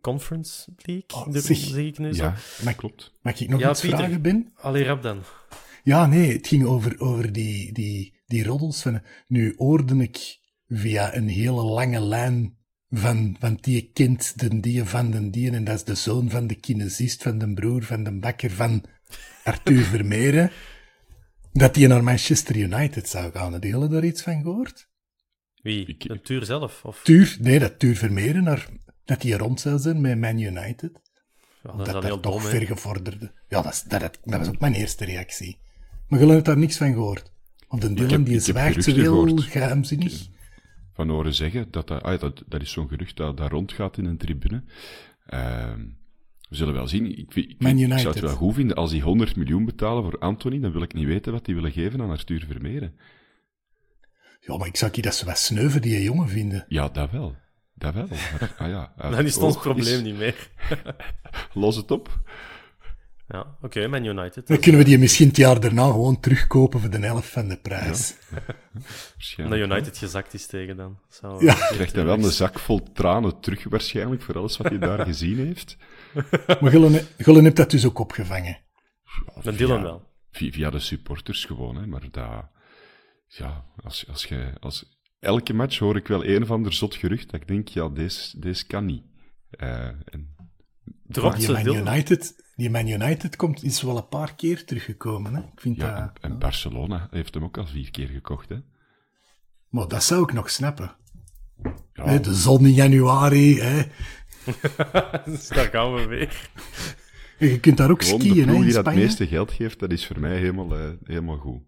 Speaker 1: Conference League?
Speaker 2: Oh,
Speaker 1: De-
Speaker 2: zeg.
Speaker 1: zeg ik nu zo?
Speaker 3: Ja,
Speaker 2: Maar-
Speaker 3: klopt.
Speaker 2: Mag ik nog
Speaker 1: Ja,
Speaker 2: iets
Speaker 1: Pieter.
Speaker 2: vragen, Ben?
Speaker 1: Allee, rap dan.
Speaker 2: Ja, nee, het ging over, over die, die, die roddels. Van, nu hoorde ik via een hele lange lijn van, van die kind, de die van de die, en dat is de zoon van de kinesist, van de broer van de bakker van Arthur Vermeeren, dat die naar Manchester United zou gaan. Heb je daar iets van gehoord?
Speaker 1: Wie? Een tuur zelf? Of...
Speaker 2: Tuur, nee, dat Tuur Vermeeren, naar, dat die rond zou zijn met Man United.
Speaker 1: Ja, dat
Speaker 2: dat
Speaker 1: heel
Speaker 2: toch vergevorderde. Ja, dat, is, dat, dat, dat was ook mijn eerste reactie. Maar jullie hebben daar niks van gehoord. Want de Dylan
Speaker 3: heb-
Speaker 2: die
Speaker 3: heb
Speaker 2: zwijgt zo heel
Speaker 3: gehoord.
Speaker 2: geheimzinnig.
Speaker 3: Van horen zeggen dat dat, ah, dat, dat is zo'n gerucht dat, dat rondgaat in een tribune. Ehm, we zullen wel zien. Ik, ik,
Speaker 2: Man
Speaker 3: ik zou het wel goed vinden als die 100 miljoen betalen voor Anthony, dan wil ik niet weten wat die willen geven aan Arthur Vermeeren.
Speaker 2: Ja, maar ik zou die dat ze wat sneuven, die jongen vinden.
Speaker 3: Ja, dat wel. Dat wel. Maar, ah ja, uit
Speaker 1: Dan is het ons
Speaker 3: oog
Speaker 1: probleem
Speaker 3: is-
Speaker 1: niet meer.
Speaker 3: Los het op.
Speaker 1: Ja, oké, Man United.
Speaker 2: Dan kunnen we die misschien het jaar daarna gewoon terugkopen voor de helft van de prijs.
Speaker 1: Dat
Speaker 3: Waarschijnlijk.
Speaker 1: United gezakt is tegen dan. Zou
Speaker 2: Ja.
Speaker 3: Hij krijgt dan wel een zak vol tranen terug, waarschijnlijk, voor alles wat hij daar gezien heeft.
Speaker 2: Maar jullie hebt dat dus ook opgevangen.
Speaker 1: Dan Dylan wel.
Speaker 3: Via, via de supporters gewoon, hè. Maar dat... Ja, als, als je... Als, elke match hoor ik wel een of ander zot gerucht dat ik denk, ja, deze, deze kan niet. Eh, en,
Speaker 1: Drop
Speaker 2: Die
Speaker 1: ze
Speaker 2: Man. United, die Man United komt, is wel een paar keer teruggekomen. Hè? Ik vind
Speaker 3: ja,
Speaker 2: dat...
Speaker 3: en, en Barcelona heeft hem ook al vier keer gekocht, hè.
Speaker 2: Maar dat zou ik nog snappen.
Speaker 3: Ja,
Speaker 2: de zon in januari. Hè?
Speaker 1: Dus daar gaan we weer.
Speaker 2: En je kunt daar ook
Speaker 3: gewoon
Speaker 2: skiën
Speaker 3: de
Speaker 2: hè,
Speaker 3: ploeg
Speaker 2: in
Speaker 3: die dat het meeste geld geeft, dat is voor mij helemaal, eh, helemaal goed.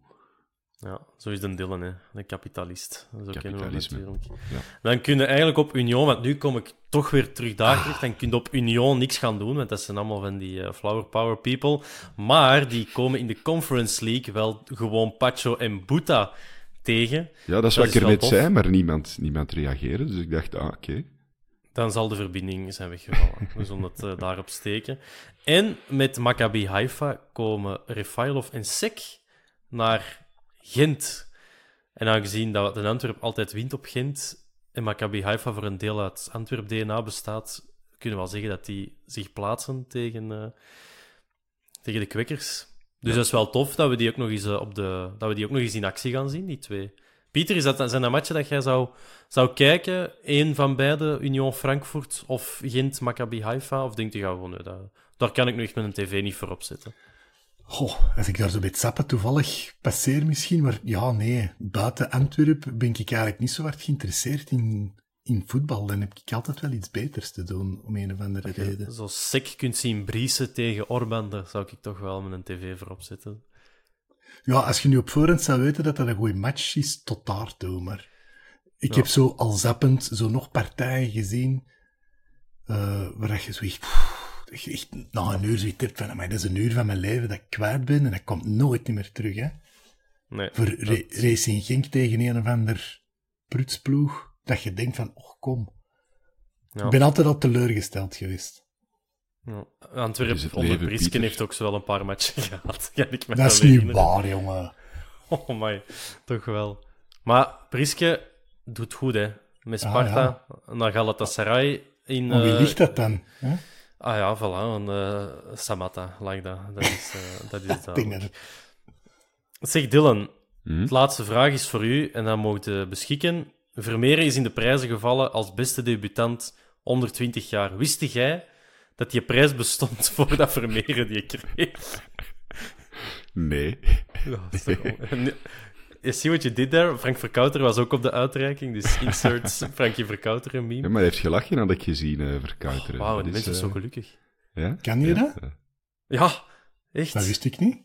Speaker 1: Ja, zo is de Dylan, hè. de kapitalist. Zo kennen we hem
Speaker 3: Kapitalisme. Ja.
Speaker 1: Dan kun je eigenlijk op Union, want nu kom ik toch weer terug daar terug, dan kun je op Union niks gaan doen, want dat zijn allemaal van die eh, flower power people. Maar die komen in de Conference League wel gewoon Pacho en Buta tegen.
Speaker 3: Ja, dat is
Speaker 1: Dat
Speaker 3: wat
Speaker 1: is
Speaker 3: ik er net zei, maar niemand, niemand reageerde. Dus ik dacht, ah, oké.
Speaker 1: Dan zal de verbinding zijn weggevallen. We zullen het eh, daarop steken. En met Maccabi Haifa komen Refailov en Sek naar Gent. En aangezien dat de Antwerp altijd wint op Gent en Maccabi Haifa voor een deel uit Antwerp DNA bestaat, kunnen we wel zeggen dat die zich plaatsen tegen, eh, tegen de Kwekkers. Dus dat is wel tof dat we die ook nog eens, eh, op de, dat we die ook nog eens in actie gaan zien, die twee. Pieter, is dat, zijn dat matchen dat jij zou, zou kijken? Eén van beide, Union Frankfurt of Gent Maccabi Haifa? Of denk je gewoon, nee, dat, daar kan ik nu echt met een tv niet voor opzetten?
Speaker 2: Goh, als ik daar zo bij het zappen toevallig passeer misschien, maar ja, nee, buiten Antwerpen ben ik eigenlijk niet zo hard geïnteresseerd in, in voetbal. Dan heb ik altijd wel iets beters te doen, om een of andere reden.
Speaker 1: Zo sec kunt zien briesen tegen Orban, daar zou ik toch wel met een tv voor opzetten.
Speaker 2: Ja, als je nu op voorhand zou weten dat dat een goede match is, tot daartoe, maar... Ik
Speaker 1: Ja.
Speaker 2: heb zo al zappend zo nog partijen gezien, eh, waar je zoiets... echt na een uur zoiets hebt van, maar dat is een uur van mijn leven dat ik kwijt ben en dat komt nooit meer terug, hè.
Speaker 1: Nee,
Speaker 2: Voor
Speaker 1: dat-
Speaker 2: Ra- Racing Genk tegen een of ander prutsploeg, dat je denkt van, oh kom.
Speaker 1: ja.
Speaker 2: Ik ben altijd al teleurgesteld geweest.
Speaker 1: Ja. Antwerpen
Speaker 3: het
Speaker 1: onder Brisken
Speaker 3: Pieter.
Speaker 1: heeft ook zo wel een paar matchen gehad. Kan ik
Speaker 2: Dat is niet waar, jongen.
Speaker 1: Oh my, toch wel. Maar Priske doet goed, hè. Met
Speaker 2: Ah,
Speaker 1: Sparta, naar Galatasaray in...
Speaker 2: Maar wie
Speaker 1: eh,
Speaker 2: ligt dat dan? hè?
Speaker 1: Ah ja, voilà, een Samatta, lag dat. Dat is, eh dat is
Speaker 2: Ik denk
Speaker 1: duidelijk.
Speaker 2: dat het-
Speaker 1: Zeg Dylan,
Speaker 3: Hm?
Speaker 1: de laatste vraag is voor u en dan mocht je beschikken. Vermeeren is in de prijzen gevallen als beste debutant onder 20 jaar. Wist jij dat die prijs bestond voordat Vermeeren die kreeg?
Speaker 3: Nee.
Speaker 1: Ja, dat is toch on- You see what you did there? Frank Verkouter was ook op de uitreiking, dus insert Frankie Verkouter een
Speaker 3: Ja,
Speaker 1: meme.
Speaker 3: maar hij heeft gelachen had ik gezien, eh verkouteren.
Speaker 1: Wauw,
Speaker 3: Dat
Speaker 1: die
Speaker 3: is,
Speaker 1: mensen zo
Speaker 3: eh,
Speaker 1: gelukkig.
Speaker 3: Ja?
Speaker 2: Kan je
Speaker 3: Ja,
Speaker 2: dat?
Speaker 3: eh,
Speaker 1: Ja, echt.
Speaker 2: Dat wist ik niet.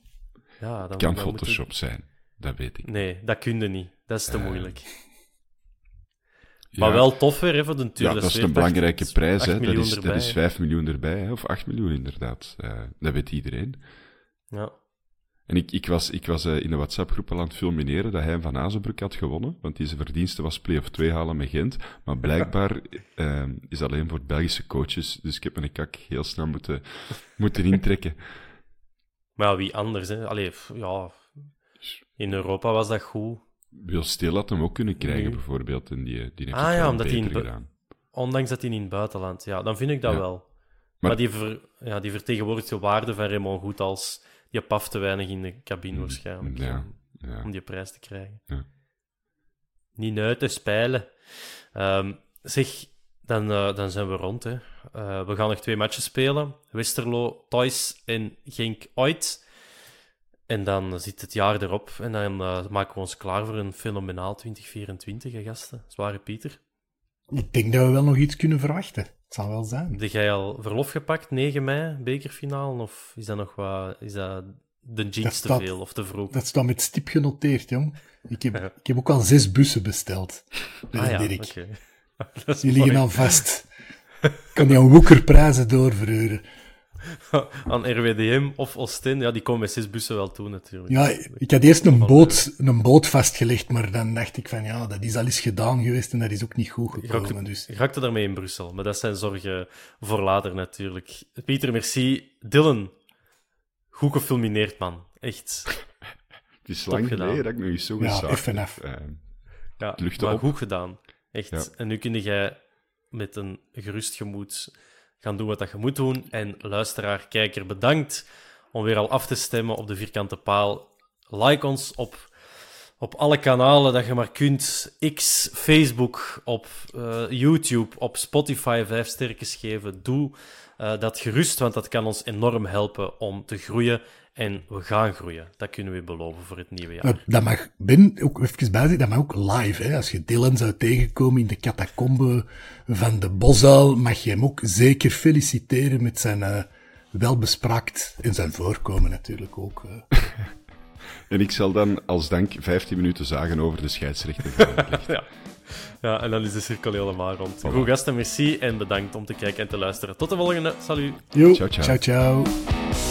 Speaker 1: Ja, dan,
Speaker 3: kan Photoshop zijn, dat weet ik.
Speaker 1: Nee, dat kun je niet. Dat is te moeilijk.
Speaker 3: Ja,
Speaker 1: Maar wel tof weer, hè, voor de Tour
Speaker 3: Ja, dat is een belangrijke prijs.
Speaker 1: 8
Speaker 3: Hè. Dat, is,
Speaker 1: erbij,
Speaker 3: dat is
Speaker 1: hè.
Speaker 3: 5 miljoen erbij, hè. of 8 miljoen inderdaad. Eh, dat weet iedereen.
Speaker 1: Ja.
Speaker 3: En ik, ik was, ik was uh, in de WhatsApp-groep al aan het fulmineren dat hij van Azenbroek had gewonnen, want deze verdienste was play-off 2 halen met Gent. Maar blijkbaar uh, is alleen voor Belgische coaches, dus ik heb mijn kak heel snel moeten, moeten intrekken.
Speaker 1: Maar wie anders, hè? Allee, ja, in Europa was dat goed.
Speaker 3: Wil Steel had hem ook kunnen krijgen, nee. bijvoorbeeld. En die, die heeft
Speaker 1: ah ja, omdat hij in
Speaker 3: gedaan.
Speaker 1: Ondanks dat hij in het buitenland, ja, dan vind ik dat ja. wel. Maar, maar die, ver, ja, die vertegenwoordigt de waarde van Raymond goed als je paf te weinig in de cabine waarschijnlijk.
Speaker 3: Ja,
Speaker 1: om,
Speaker 3: ja.
Speaker 1: om die prijs te krijgen.
Speaker 3: Ja.
Speaker 1: Niet uit te spelen. Um, zeg, dan, uh, dan zijn we rond. Hè. Uh, we gaan nog twee matches spelen. Westerlo, Thijs en Genk ooit. En dan zit het jaar erop. En dan uh, maken we ons klaar voor een fenomenaal 2024, hè, gasten. Zware Pieter.
Speaker 2: Ik denk dat we wel nog iets kunnen verwachten. Het zal wel zijn.
Speaker 1: Heb jij al verlof gepakt, 9 mei, bekerfinale? Of is dat nog wat... Is dat de jinx te veel of te vroeg?
Speaker 2: Dat staat met stip genoteerd, jong. Ik heb, ik heb ook al zes bussen besteld.
Speaker 1: Ah ja,
Speaker 2: Dirk.
Speaker 1: oké.
Speaker 2: Die liggen al vast. Ik kan aan woekerprijzen doorverhuren.
Speaker 1: aan RWDM of Oostende, ja, die komen met zes bussen wel toe natuurlijk.
Speaker 2: Ja, ik had eerst een boot, een boot vastgelegd, maar dan dacht ik van ja, dat is al eens gedaan geweest en dat is ook niet goed gekomen.
Speaker 1: Je raakte,
Speaker 2: dus.
Speaker 1: raakte daarmee in Brussel, maar dat zijn zorgen voor later natuurlijk. Pieter, merci. Dylan, goed gefilmineerd, man. Echt.
Speaker 3: Het is lang geleden dat ik nog eens zo
Speaker 2: Ja, even
Speaker 3: heb.
Speaker 2: af.
Speaker 3: Eh,
Speaker 1: Ja,
Speaker 3: lucht
Speaker 1: maar
Speaker 3: op.
Speaker 1: goed gedaan. Echt.
Speaker 3: Ja.
Speaker 1: En nu kun jij met een gerust gemoed gaan doen wat dat je moet doen. En luisteraar, kijker, bedankt om weer al af te stemmen op de vierkante paal. Like ons op, op alle kanalen dat je maar kunt. X, Facebook, op eh, YouTube, op Spotify vijf sterkens geven. Doe eh, dat gerust, want dat kan ons enorm helpen om te groeien. En we gaan groeien. Dat kunnen we beloven voor het nieuwe jaar.
Speaker 2: Dat mag, Ben, ook even bij dat mag ook live. Hè. Als je Dylan zou tegenkomen in de catacombe van de Bosuil, mag je hem ook zeker feliciteren met zijn uh, welbespraakt en zijn voorkomen natuurlijk ook. Uh.
Speaker 3: En ik zal dan als dank 15 minuten zagen over de scheidsrechter. van het licht.
Speaker 1: ja. ja, en dan is de cirkel helemaal rond. Goed gasten, merci en bedankt om te kijken en te luisteren. Tot de volgende. Salut.
Speaker 3: Ciao, ciao.
Speaker 2: ciao. ciao.